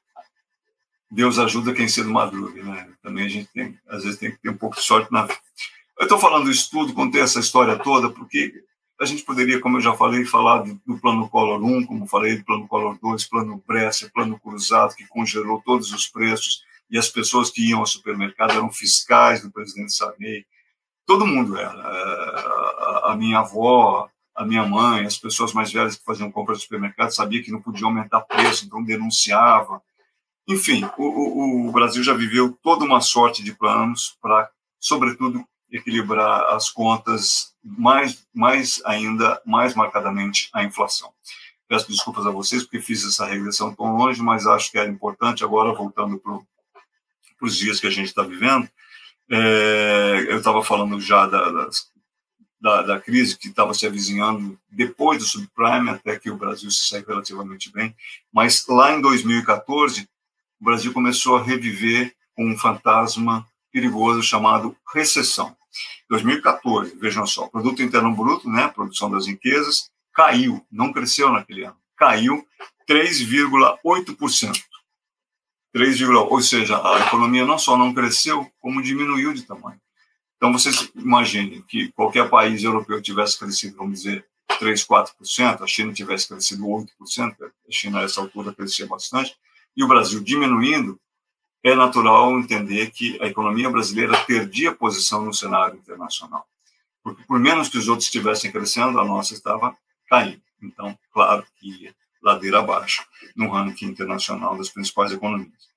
Deus ajuda quem cedo madruga, né? Também a gente tem, às vezes tem que ter um pouco de sorte na vida. Eu estou falando isso tudo, contei essa história toda, porque a gente poderia, como eu já falei, falar do plano Collor 1, como falei do plano Collor 2, plano Brescia, plano Cruzado, que congelou todos os preços, e as pessoas que iam ao supermercado eram fiscais do presidente Sarney, todo mundo era. É, a minha avó, a minha mãe, as pessoas mais velhas que faziam compras no supermercado, sabia que não podia aumentar preço, então denunciava. Enfim, o, o, o Brasil já viveu toda uma sorte de planos para, sobretudo, equilibrar as contas, mais, mais ainda, mais marcadamente, a inflação. Peço desculpas a vocês porque fiz essa regressão tão longe, mas acho que era importante. Agora, voltando para os dias que a gente está vivendo, é, eu estava falando já da, da, da, crise que estava se avizinhando depois do subprime, até que o Brasil se saiu relativamente bem. Mas lá em 2014, o Brasil começou a reviver um fantasma perigoso chamado recessão. 2014, vejam só, produto interno bruto, né, produção das riquezas, caiu, não cresceu naquele ano, caiu 3,8%. 3, ou seja, a economia não só não cresceu, como diminuiu de tamanho. Então, vocês imaginem que qualquer país europeu tivesse crescido, vamos dizer, 3, 4%, a China tivesse crescido 8%, a China, a essa altura, crescia bastante, e o Brasil diminuindo, é natural entender que a economia brasileira perdia posição no cenário internacional. Porque, por menos que os outros estivessem crescendo, a nossa estava caindo. Então, claro que ladeira abaixo no ranking internacional das principais economias.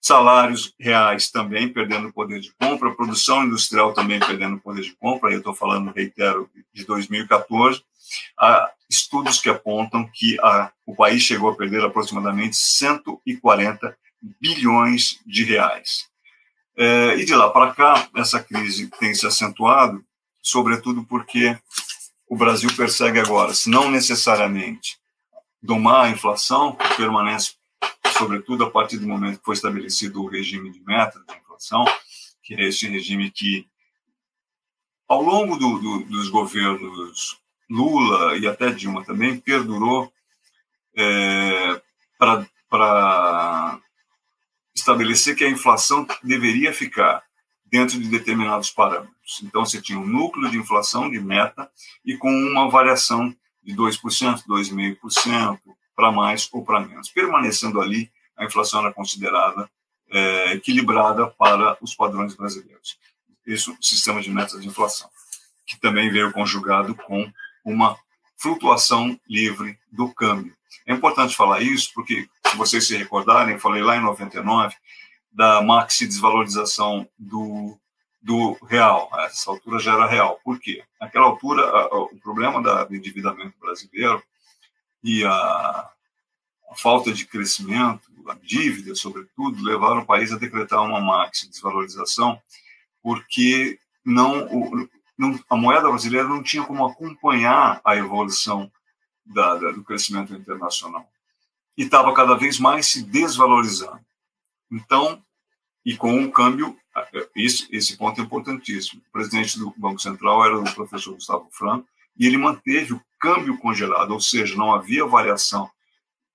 Salários reais também perdendo poder de compra, produção industrial também perdendo poder de compra. Eu estou falando, reitero, de 2014. Há estudos que apontam que a, o país chegou a perder aproximadamente 140 bilhões de reais. É, e de lá para cá, essa crise tem se acentuado, sobretudo porque o Brasil persegue agora, se não necessariamente domar a inflação, que permanece, sobretudo a partir do momento que foi estabelecido o regime de meta de inflação, que é esse regime que, ao longo do, do, dos governos Lula e até Dilma também, perdurou é, para estabelecer que a inflação deveria ficar dentro de determinados parâmetros. Então, você tinha um núcleo de inflação de meta e com uma variação de 2%, 2,5% para mais ou para menos. Permanecendo ali, a inflação era considerada é, equilibrada para os padrões brasileiros. Isso, sistema de metas de inflação, que também veio conjugado com uma flutuação livre do câmbio. É importante falar isso porque, se vocês se recordarem, falei lá em 99 da maxi desvalorização do do real. A essa altura já era real. Por quê? Naquela altura, o problema do endividamento brasileiro e a, a, falta de crescimento, a dívida, sobretudo, levaram o país a decretar uma máxima desvalorização, porque não, o, não, a moeda brasileira não tinha como acompanhar a evolução da, da, do crescimento internacional. E estava cada vez mais se desvalorizando. Então, e com o câmbio esse, esse ponto é importantíssimo. O presidente do Banco Central era o professor Gustavo Franco, e ele manteve o câmbio congelado, ou seja, não havia variação,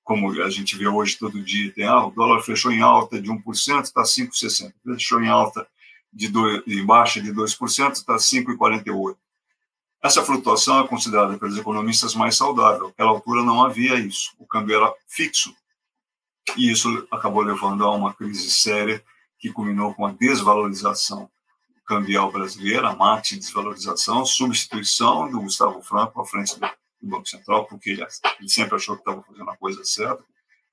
como a gente vê hoje todo dia. Tem, ah, o dólar fechou em alta de 1%, está 5,60. Fechou em alta de, em baixa de 2%, está 5,48. Essa flutuação é considerada pelos economistas mais saudável. Naquela altura não havia isso. O câmbio era fixo. E isso acabou levando a uma crise séria que culminou com a desvalorização cambial brasileira, a mate desvalorização, substituição do Gustavo Franco à frente do, Banco Central, porque ele, ele sempre achou que estava fazendo a coisa certa,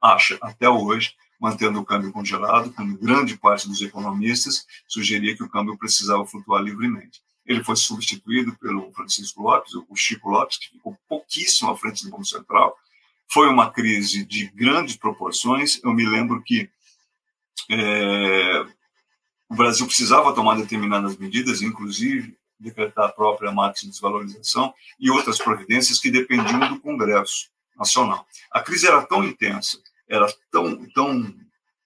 acha até hoje, mantendo o câmbio congelado, quando grande parte dos economistas sugeria que o câmbio precisava flutuar livremente. Ele foi substituído pelo Francisco Lopes, o Chico Lopes, que ficou pouquíssimo à frente do Banco Central. Foi uma crise de grandes proporções. Eu me lembro que é, o Brasil precisava tomar determinadas medidas, inclusive decretar a própria máxima desvalorização e outras providências que dependiam do Congresso Nacional. A crise era tão intensa, era tão, tão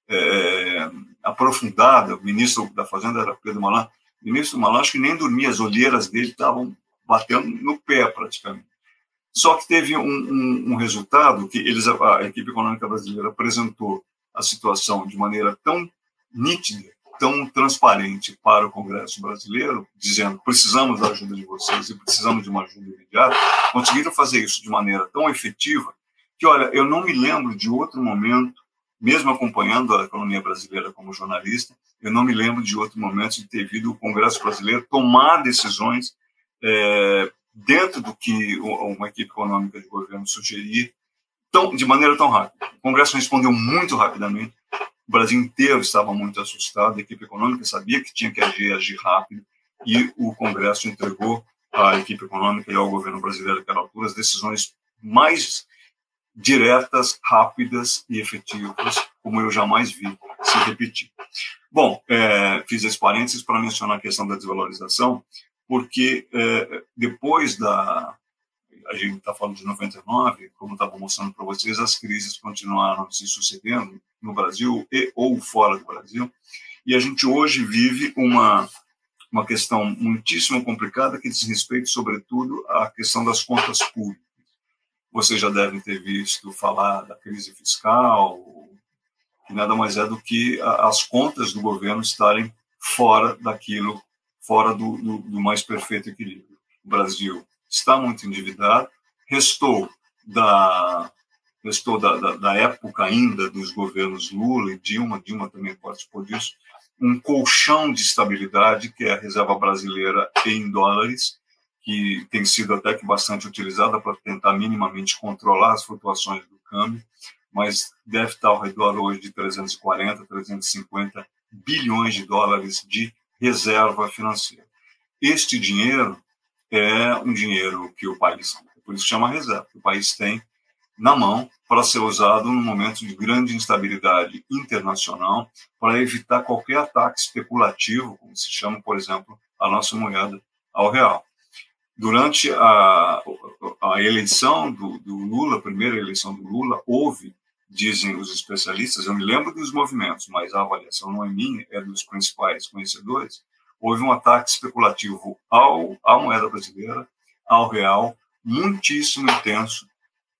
é, aprofundada, o ministro da Fazenda era Pedro Malan, o ministro Malan acho que nem dormia, as olheiras dele estavam batendo no pé praticamente. Só que teve um, um, um resultado que eles, a equipe econômica brasileira apresentou a situação de maneira tão nítida, tão transparente para o Congresso brasileiro, dizendo precisamos da ajuda de vocês e precisamos de uma ajuda imediata, conseguiram fazer isso de maneira tão efetiva que, olha, eu não me lembro de outro momento, mesmo acompanhando a economia brasileira como jornalista, eu não me lembro de outro momento de ter visto o Congresso brasileiro tomar decisões é, dentro do que uma equipe econômica de governo sugeria, tão, de maneira tão rápida. O Congresso respondeu muito rapidamente, o Brasil inteiro estava muito assustado, a equipe econômica sabia que tinha que agir, agir rápido, e o Congresso entregou à equipe econômica e ao governo brasileiro naquela altura as decisões mais diretas, rápidas e efetivas, como eu jamais vi se repetir. Bom, é, fiz esse parênteses para mencionar a questão da desvalorização, porque é, depois da. A gente está falando de 99, como estava mostrando para vocês, as crises continuaram se sucedendo no Brasil e ou fora do Brasil, e a gente hoje vive uma uma questão muitíssimo complicada que diz respeito, sobretudo, à questão das contas públicas. Vocês já devem ter visto falar da crise fiscal, que nada mais é do que as contas do governo estarem fora daquilo, fora do, do, do mais perfeito equilíbrio. O Brasil está muito endividado, restou da restou da, da, da, época ainda dos governos Lula e Dilma, Dilma também participou disso, um colchão de estabilidade, que é a reserva brasileira em dólares, que tem sido até que bastante utilizada para tentar minimamente controlar as flutuações do câmbio, mas deve estar ao redor hoje de 340, 350 bilhões de dólares de reserva financeira. Este dinheiro é um dinheiro que o país, por isso chama reserva, que o país tem na mão para ser usado num momento de grande instabilidade internacional para evitar qualquer ataque especulativo, como se chama, por exemplo, a nossa moeda ao real. Durante a, a eleição do, do Lula, a primeira eleição do Lula, houve, dizem os especialistas, eu me lembro dos movimentos, mas a avaliação não é minha, é dos principais conhecedores, houve um ataque especulativo ao, à moeda brasileira, ao real, muitíssimo intenso,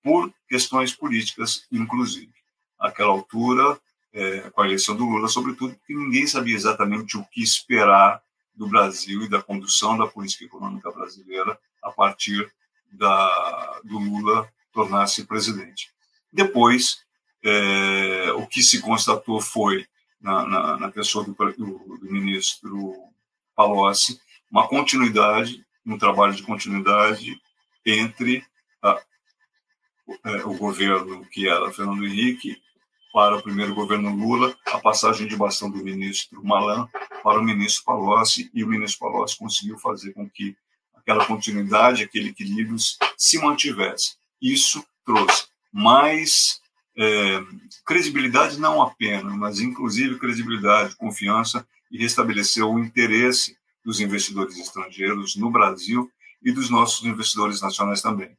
por questões políticas, inclusive. Àquela altura, é, com a eleição do Lula, sobretudo, porque ninguém sabia exatamente o que esperar do Brasil e da condução da política econômica brasileira a partir da, do Lula tornar-se presidente. Depois, é, o que se constatou foi, na, na, na pessoa do, do, do, ministro Palocci, uma continuidade, um trabalho de continuidade entre a, é, o governo que era Fernando Henrique para o primeiro governo Lula, a passagem de bastão do ministro Malan para o ministro Palocci, e o ministro Palocci conseguiu fazer com que aquela continuidade, aquele equilíbrio se mantivesse. Isso trouxe mais é, credibilidade, não apenas, mas inclusive credibilidade, confiança, e restabeleceu o interesse dos investidores estrangeiros no Brasil e dos nossos investidores nacionais também.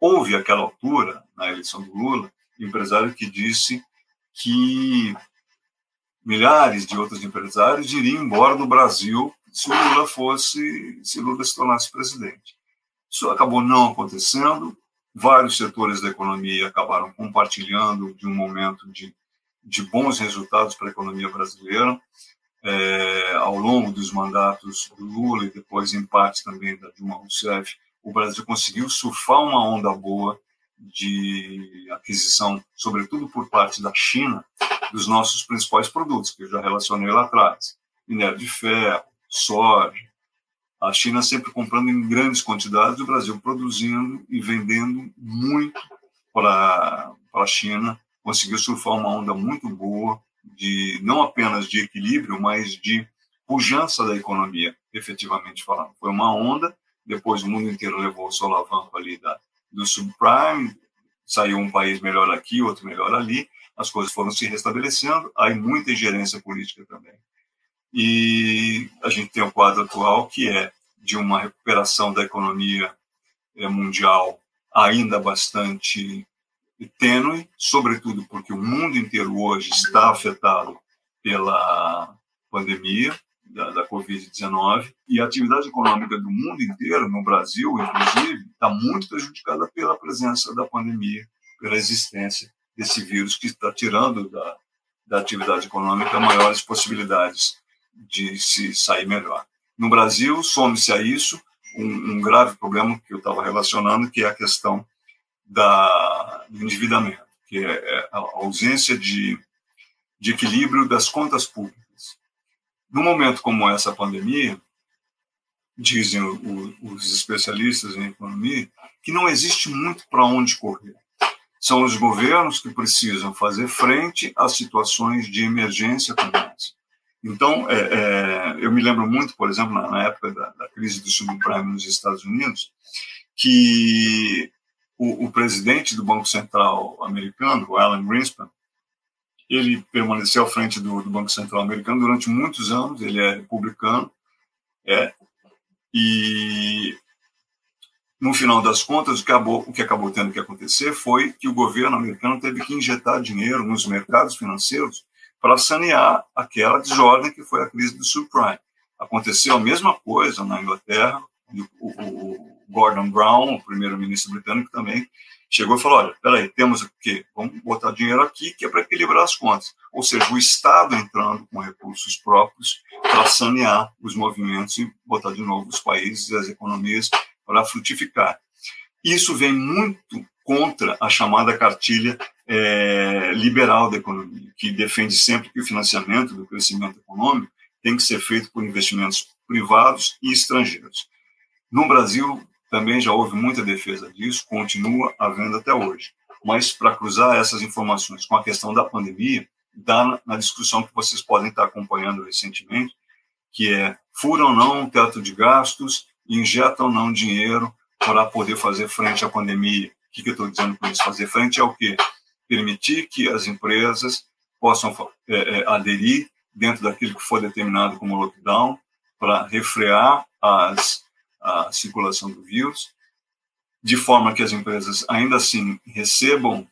Houve, aquela altura, na eleição do Lula, empresário que disse que milhares de outros empresários iriam embora do Brasil se Lula fosse, se Lula se tornasse presidente. Isso acabou não acontecendo. Vários setores da economia acabaram compartilhando de um momento de, de bons resultados para a economia brasileira. É, ao longo dos mandatos do Lula e depois, em parte, também da Dilma Rousseff, o Brasil conseguiu surfar uma onda boa de aquisição, sobretudo por parte da China, dos nossos principais produtos, que eu já relacionei lá atrás: minério de ferro, soja. A China sempre comprando em grandes quantidades, o Brasil produzindo e vendendo muito para, a China. Conseguiu surfar uma onda muito boa, de não apenas de equilíbrio, mas de pujança da economia, efetivamente falando. Foi uma onda depois o mundo inteiro levou o solavanco ali da, do subprime, saiu um país melhor aqui, outro melhor ali, as coisas foram se restabelecendo, aí muita ingerência política também. E a gente tem o quadro atual que é de uma recuperação da economia eh, mundial ainda bastante tênue, sobretudo porque o mundo inteiro hoje está afetado pela pandemia, da, da Covid-19 e a atividade econômica do mundo inteiro, no Brasil, inclusive, está muito prejudicada pela presença da pandemia, pela existência desse vírus que está tirando da, da atividade econômica maiores possibilidades de se sair melhor. No Brasil, some-se a isso um, um, grave problema que eu estava relacionando, que é a questão da, do endividamento, que é, é a ausência de, de equilíbrio das contas públicas. Num momento como essa pandemia, dizem o, os especialistas em economia, que não existe muito para onde correr. São os governos que precisam fazer frente às situações de emergência como essa. Então, é, é, eu me lembro muito, por exemplo, na, na época da, da, crise do subprime nos Estados Unidos, que o, o, presidente do Banco Central americano, o Alan Greenspan, ele permaneceu à frente do, do Banco Central americano durante muitos anos, ele é republicano, é, e no final das contas, o que, acabou, o que acabou tendo que acontecer foi que o governo americano teve que injetar dinheiro nos mercados financeiros para sanear aquela desordem que foi a crise do subprime. Aconteceu a mesma coisa na Inglaterra, o, o Gordon Brown, o primeiro-ministro britânico, também chegou e falou: olha, peraí, temos o quê? Vamos botar dinheiro aqui que é para equilibrar as contas. Ou seja, o Estado entrando com recursos próprios para sanear os movimentos e botar de novo os países e as economias para frutificar. Isso vem muito contra a chamada cartilha é, liberal da economia, que defende sempre que o financiamento do crescimento econômico tem que ser feito por investimentos privados e estrangeiros. No Brasil, também já houve muita defesa disso, continua havendo até hoje. Mas para cruzar essas informações com a questão da pandemia, dá na discussão que vocês podem estar acompanhando recentemente, que é fura ou não o teto de gastos, injeta ou não dinheiro para poder fazer frente à pandemia. O que, que eu estou dizendo com isso? Fazer frente é o quê? permitir que as empresas possam é, é, aderir dentro daquilo que for determinado como lockdown para refrear as, a circulação do vírus, de forma que as empresas ainda assim recebam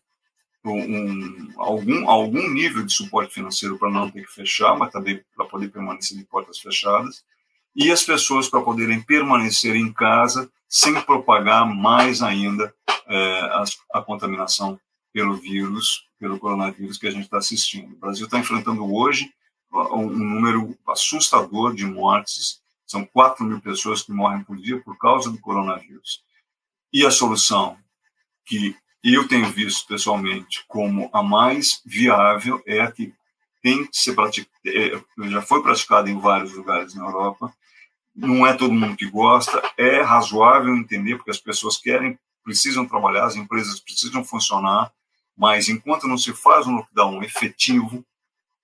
um, algum, algum nível de suporte financeiro para não ter que fechar, mas também para poder permanecer de portas fechadas, e as pessoas para poderem permanecer em casa sem propagar mais ainda é, a, a contaminação pelo vírus, pelo coronavírus que a gente está assistindo. O Brasil está enfrentando hoje um número assustador de mortes, são 4 mil pessoas que morrem por dia por causa do coronavírus. E a solução que eu tenho visto pessoalmente como a mais viável é a que tem que ser praticada, é, já foi praticada em vários lugares na Europa, não é todo mundo que gosta, é razoável entender, porque as pessoas querem, precisam trabalhar, as empresas precisam funcionar, mas enquanto não se faz um lockdown efetivo,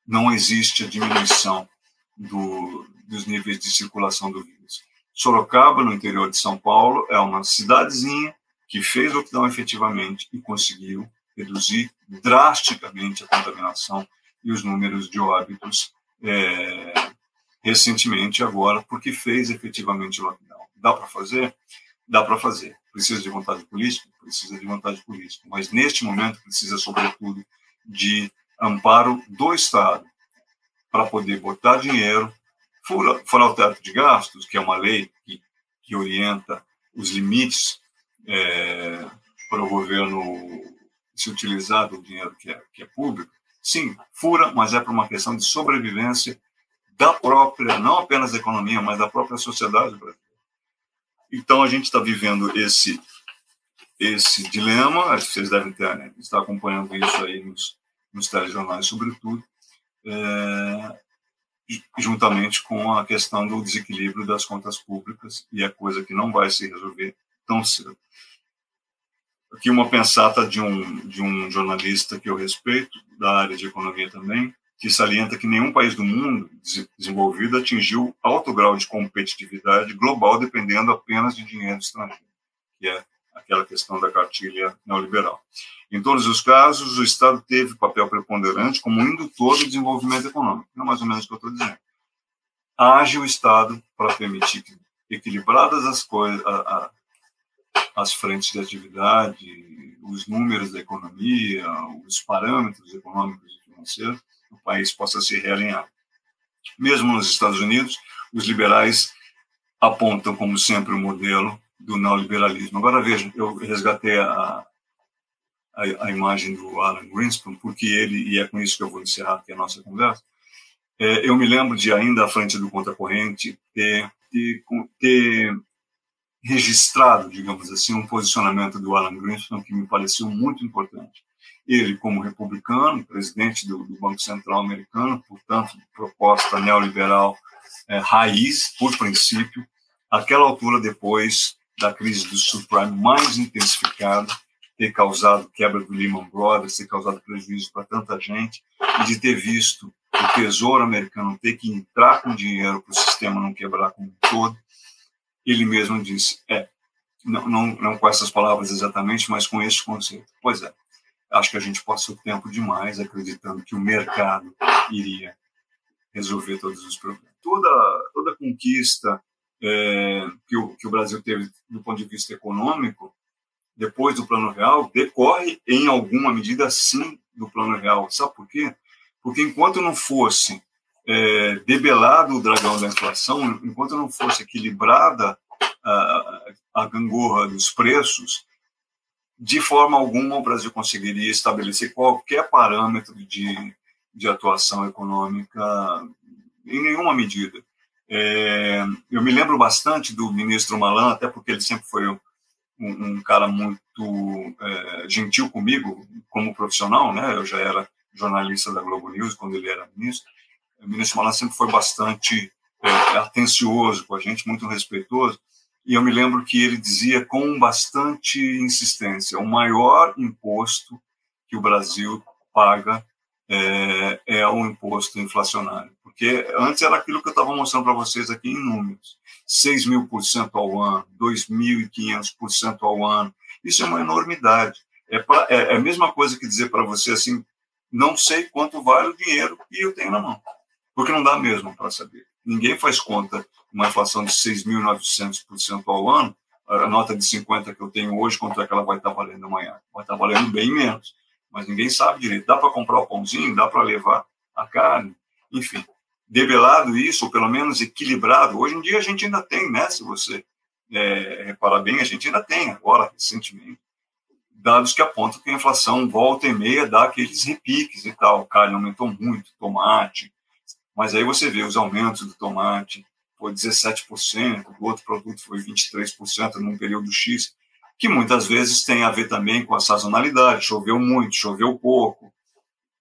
não existe a diminuição do, dos níveis de circulação do vírus. Sorocaba, no interior de São Paulo, é uma cidadezinha que fez lockdown efetivamente e conseguiu reduzir drasticamente a contaminação e os números de óbitos é, recentemente agora, porque fez efetivamente o lockdown. Dá para fazer? Dá para fazer. Precisa de vontade política? Precisa de vontade política. Mas, neste momento, precisa, sobretudo, de amparo do Estado para poder botar dinheiro, fora, fora o teto de gastos, que é uma lei que, que orienta os limites é, para o governo se utilizar do dinheiro que é, que é público, sim, fura, mas é para uma questão de sobrevivência da própria, não apenas da economia, mas da própria sociedade brasileira. Então, a gente está vivendo esse esse dilema, vocês devem ter, né, estar acompanhando isso aí nos, nos telejornais, sobretudo, é, juntamente com a questão do desequilíbrio das contas públicas, e é coisa que não vai se resolver tão cedo. Aqui uma pensata de um, de um jornalista que eu respeito, da área de economia também, que salienta que nenhum país do mundo desenvolvido atingiu alto grau de competitividade global dependendo apenas de dinheiro estrangeiro, que é aquela questão da cartilha neoliberal. Em todos os casos, o Estado teve papel preponderante como indutor do desenvolvimento econômico. É mais ou menos o que eu estou dizendo. Age o Estado para permitir que, equilibradas as coisas, a, a, as frentes de atividade, os números da economia, os parâmetros econômicos e financeiros, o país possa se realinhar. Mesmo nos Estados Unidos, os liberais apontam como sempre o modelo do neoliberalismo. Agora veja, eu resgatei a, a, a, imagem do Alan Greenspan, porque ele, e é com isso que eu vou encerrar aqui a nossa conversa, é, eu me lembro de ainda à frente do Contracorrente ter, ter, ter registrado, digamos assim, um posicionamento do Alan Greenspan que me pareceu muito importante. Ele, como republicano, presidente do, do Banco Central americano, portanto, proposta neoliberal é, raiz, por princípio, aquela altura depois da crise do subprime mais intensificada, ter causado quebra do Lehman Brothers, ter causado prejuízo para tanta gente, e de ter visto o Tesouro americano ter que entrar com dinheiro para o sistema não quebrar como um todo, ele mesmo disse, é, não, não, não com essas palavras exatamente, mas com esse conceito. Pois é, acho que a gente passou tempo demais acreditando que o mercado iria resolver todos os problemas. Toda, toda conquista é, que, o, que o Brasil teve do ponto de vista econômico, depois do Plano Real, decorre em alguma medida, sim, do Plano Real. Sabe por quê? Porque enquanto não fosse é, debelado o dragão da inflação, enquanto não fosse equilibrada a, a gangorra dos preços, de forma alguma o Brasil conseguiria estabelecer qualquer parâmetro de, de atuação econômica em nenhuma medida. É, eu me lembro bastante do ministro Malan, até porque ele sempre foi um, um cara muito é, gentil comigo como profissional, né? Eu já era jornalista da Globo News quando ele era ministro. O ministro Malan sempre foi bastante é, atencioso com a gente, muito respeitoso. E eu me lembro que ele dizia com bastante insistência: o maior imposto que o Brasil paga é, é o imposto inflacionário. Porque antes era aquilo que eu estava mostrando para vocês aqui em números: 6 mil por cento ao ano, 2.500 por cento ao ano. Isso é uma enormidade. É, pra, é, é a mesma coisa que dizer para você assim: não sei quanto vale o dinheiro que eu tenho na mão. Porque não dá mesmo para saber. Ninguém faz conta uma inflação de 6.900% ao ano, a nota de 50 que eu tenho hoje, quanto é que ela vai estar valendo amanhã? Vai estar valendo bem menos, mas ninguém sabe direito. Dá para comprar o pãozinho, dá para levar a carne, enfim. Debelado isso, ou pelo menos equilibrado, hoje em dia a gente ainda tem, né? Se você é, reparar bem, a gente ainda tem, agora, recentemente, dados que apontam que a inflação volta e meia dá aqueles repiques e tal. Carne aumentou muito, tomate, mas aí você vê os aumentos do tomate, foi 17%, o outro produto foi 23% num período X, que muitas vezes tem a ver também com a sazonalidade, choveu muito, choveu pouco,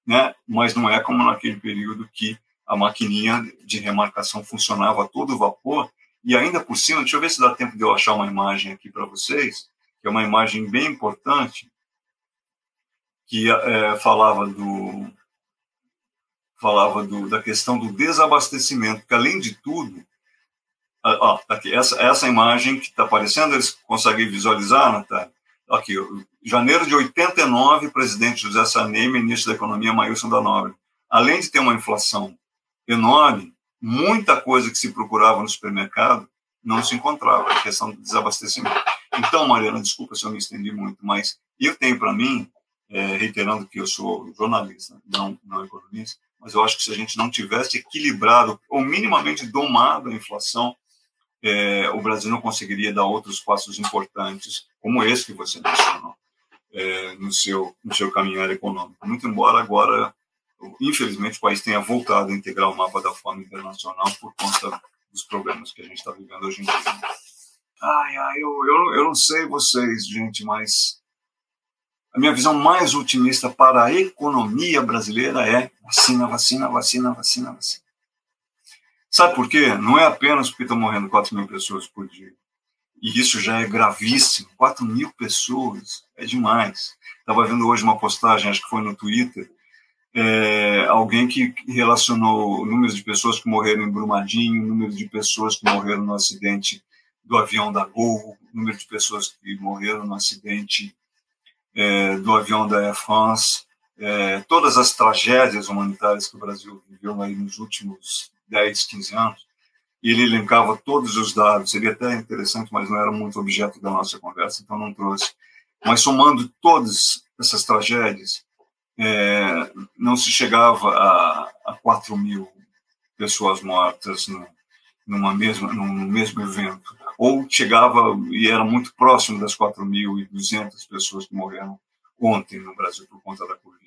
né? mas não é como naquele período que a maquininha de remarcação funcionava a todo vapor, e ainda por cima, deixa eu ver se dá tempo de eu achar uma imagem aqui para vocês, que é uma imagem bem importante, que é, falava do falava do, da questão do desabastecimento, que além de tudo, ó, tá aqui, essa, essa imagem que está aparecendo, eles conseguem visualizar, Natália? Aqui, janeiro de 89, presidente José Sarney, ministro da Economia, Maílson da Nobre. Além de ter uma inflação enorme, muita coisa que se procurava no supermercado não se encontrava, a questão do desabastecimento. Então, Mariana, desculpa se eu me estendi muito, mas eu tenho para mim, é, reiterando que eu sou jornalista, não, não economista, mas eu acho que se a gente não tivesse equilibrado ou minimamente domado a inflação, é, o Brasil não conseguiria dar outros passos importantes, como esse que você mencionou, é, no, seu, no seu caminhar econômico. Muito embora agora, infelizmente, o país tenha voltado a integrar o mapa da fome internacional por conta dos problemas que a gente está vivendo hoje em dia. Ai, ai, eu, eu, eu não sei vocês, gente, mas a minha visão mais otimista para a economia brasileira é vacina, vacina, vacina, vacina, vacina. Sabe por quê? Não é apenas porque estão morrendo 4 mil pessoas por dia. E isso já é gravíssimo. 4 mil pessoas é demais. Estava vendo hoje uma postagem, acho que foi no Twitter, é, alguém que relacionou o número de pessoas que morreram em Brumadinho, o número de pessoas que morreram no acidente do avião da Gol, o número de pessoas que morreram no acidente é, do avião da Air France, é, todas as tragédias humanitárias que o Brasil viveu aí nos últimos 10, 15 anos, e ele elencava todos os dados. Seria até interessante, mas não era muito objeto da nossa conversa, então não trouxe. Mas somando todas essas tragédias, é, não se chegava a, a 4 mil pessoas mortas no, numa mesma, num mesmo evento. Ou chegava e era muito próximo das 4.200 pessoas que morreram ontem no Brasil por conta da Covid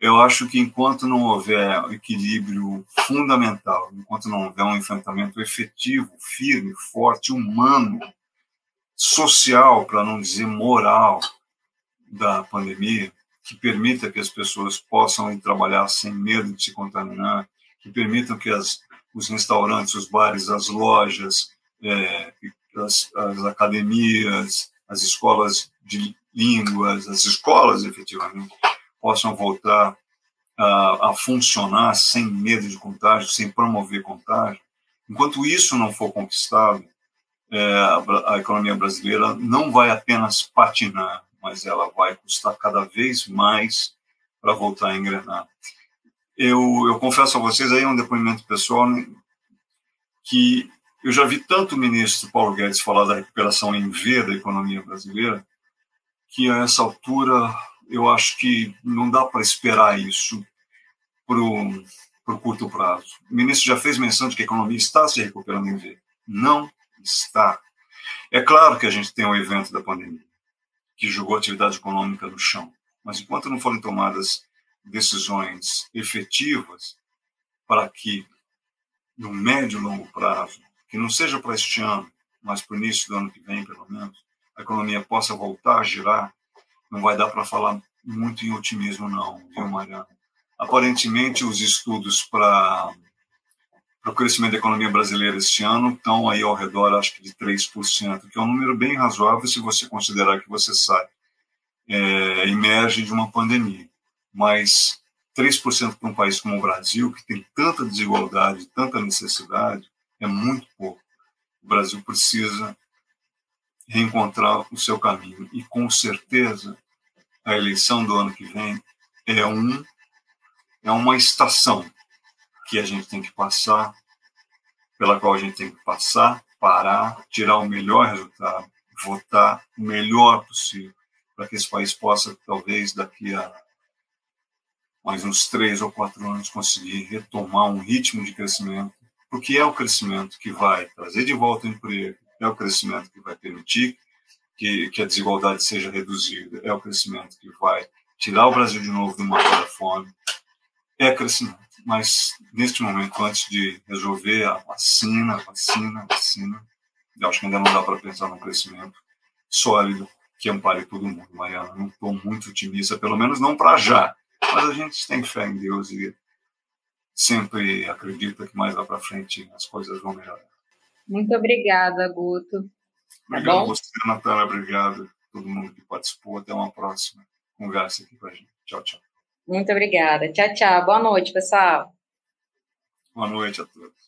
eu acho que enquanto não houver equilíbrio fundamental, enquanto não houver um enfrentamento efetivo, firme, forte, humano, social, para não dizer moral, da pandemia, que permita que as pessoas possam ir trabalhar sem medo de se contaminar, que permitam que as, os restaurantes, os bares, as lojas é, as, as, academias, as escolas de línguas, as escolas efetivamente possam voltar a, a funcionar sem medo de contágio, sem promover contágio. Enquanto isso não for conquistado, é, a, a economia brasileira não vai apenas patinar, mas ela vai custar cada vez mais para voltar a engrenar. Eu, eu confesso a vocês aí um depoimento pessoal né, que eu já vi tanto o ministro Paulo Guedes falar da recuperação em V da economia brasileira que a essa altura eu acho que não dá para esperar isso para o curto prazo. O ministro já fez menção de que a economia está se recuperando em V. Não está. É claro que a gente tem o evento da pandemia, que jogou a atividade econômica no chão, mas enquanto não forem tomadas decisões efetivas para que, no médio e longo prazo, que não seja para este ano, mas para o início do ano que vem, pelo menos, a economia possa voltar a girar, não vai dar para falar muito em otimismo, não, viu, Mariana? Aparentemente, os estudos para o crescimento da economia brasileira este ano estão aí ao redor, acho que de 3%, que é um número bem razoável se você considerar que você sai, é, emerge de uma pandemia. Mas 3% para um país como o Brasil, que tem tanta desigualdade, tanta necessidade, é muito pouco. O Brasil precisa reencontrar o seu caminho. E, com certeza, a eleição do ano que vem é, um, é uma estação que a gente tem que passar, pela qual a gente tem que passar, parar, tirar o melhor resultado, votar o melhor possível, para que esse país possa, talvez, daqui a mais uns três ou quatro anos, conseguir retomar um ritmo de crescimento porque é o crescimento que vai trazer de volta o emprego, é o crescimento que vai permitir que, que a desigualdade seja reduzida, é o crescimento que vai tirar o Brasil de novo do mapa da fome, é crescimento. Mas, neste momento, antes de resolver a vacina, vacina, vacina, eu acho que ainda não dá para pensar num crescimento sólido que ampare todo mundo, Mariana. Não estou muito otimista, pelo menos não para já. Mas a gente tem fé em Deus e sempre acredita que mais lá para frente as coisas vão melhorar. Muito obrigada, Guto. Tá obrigado a você, Natália. Obrigado a todo mundo que participou. Até uma próxima conversa aqui com a gente. Tchau, tchau. Muito obrigada. Tchau, tchau. Boa noite, pessoal. Boa noite a todos.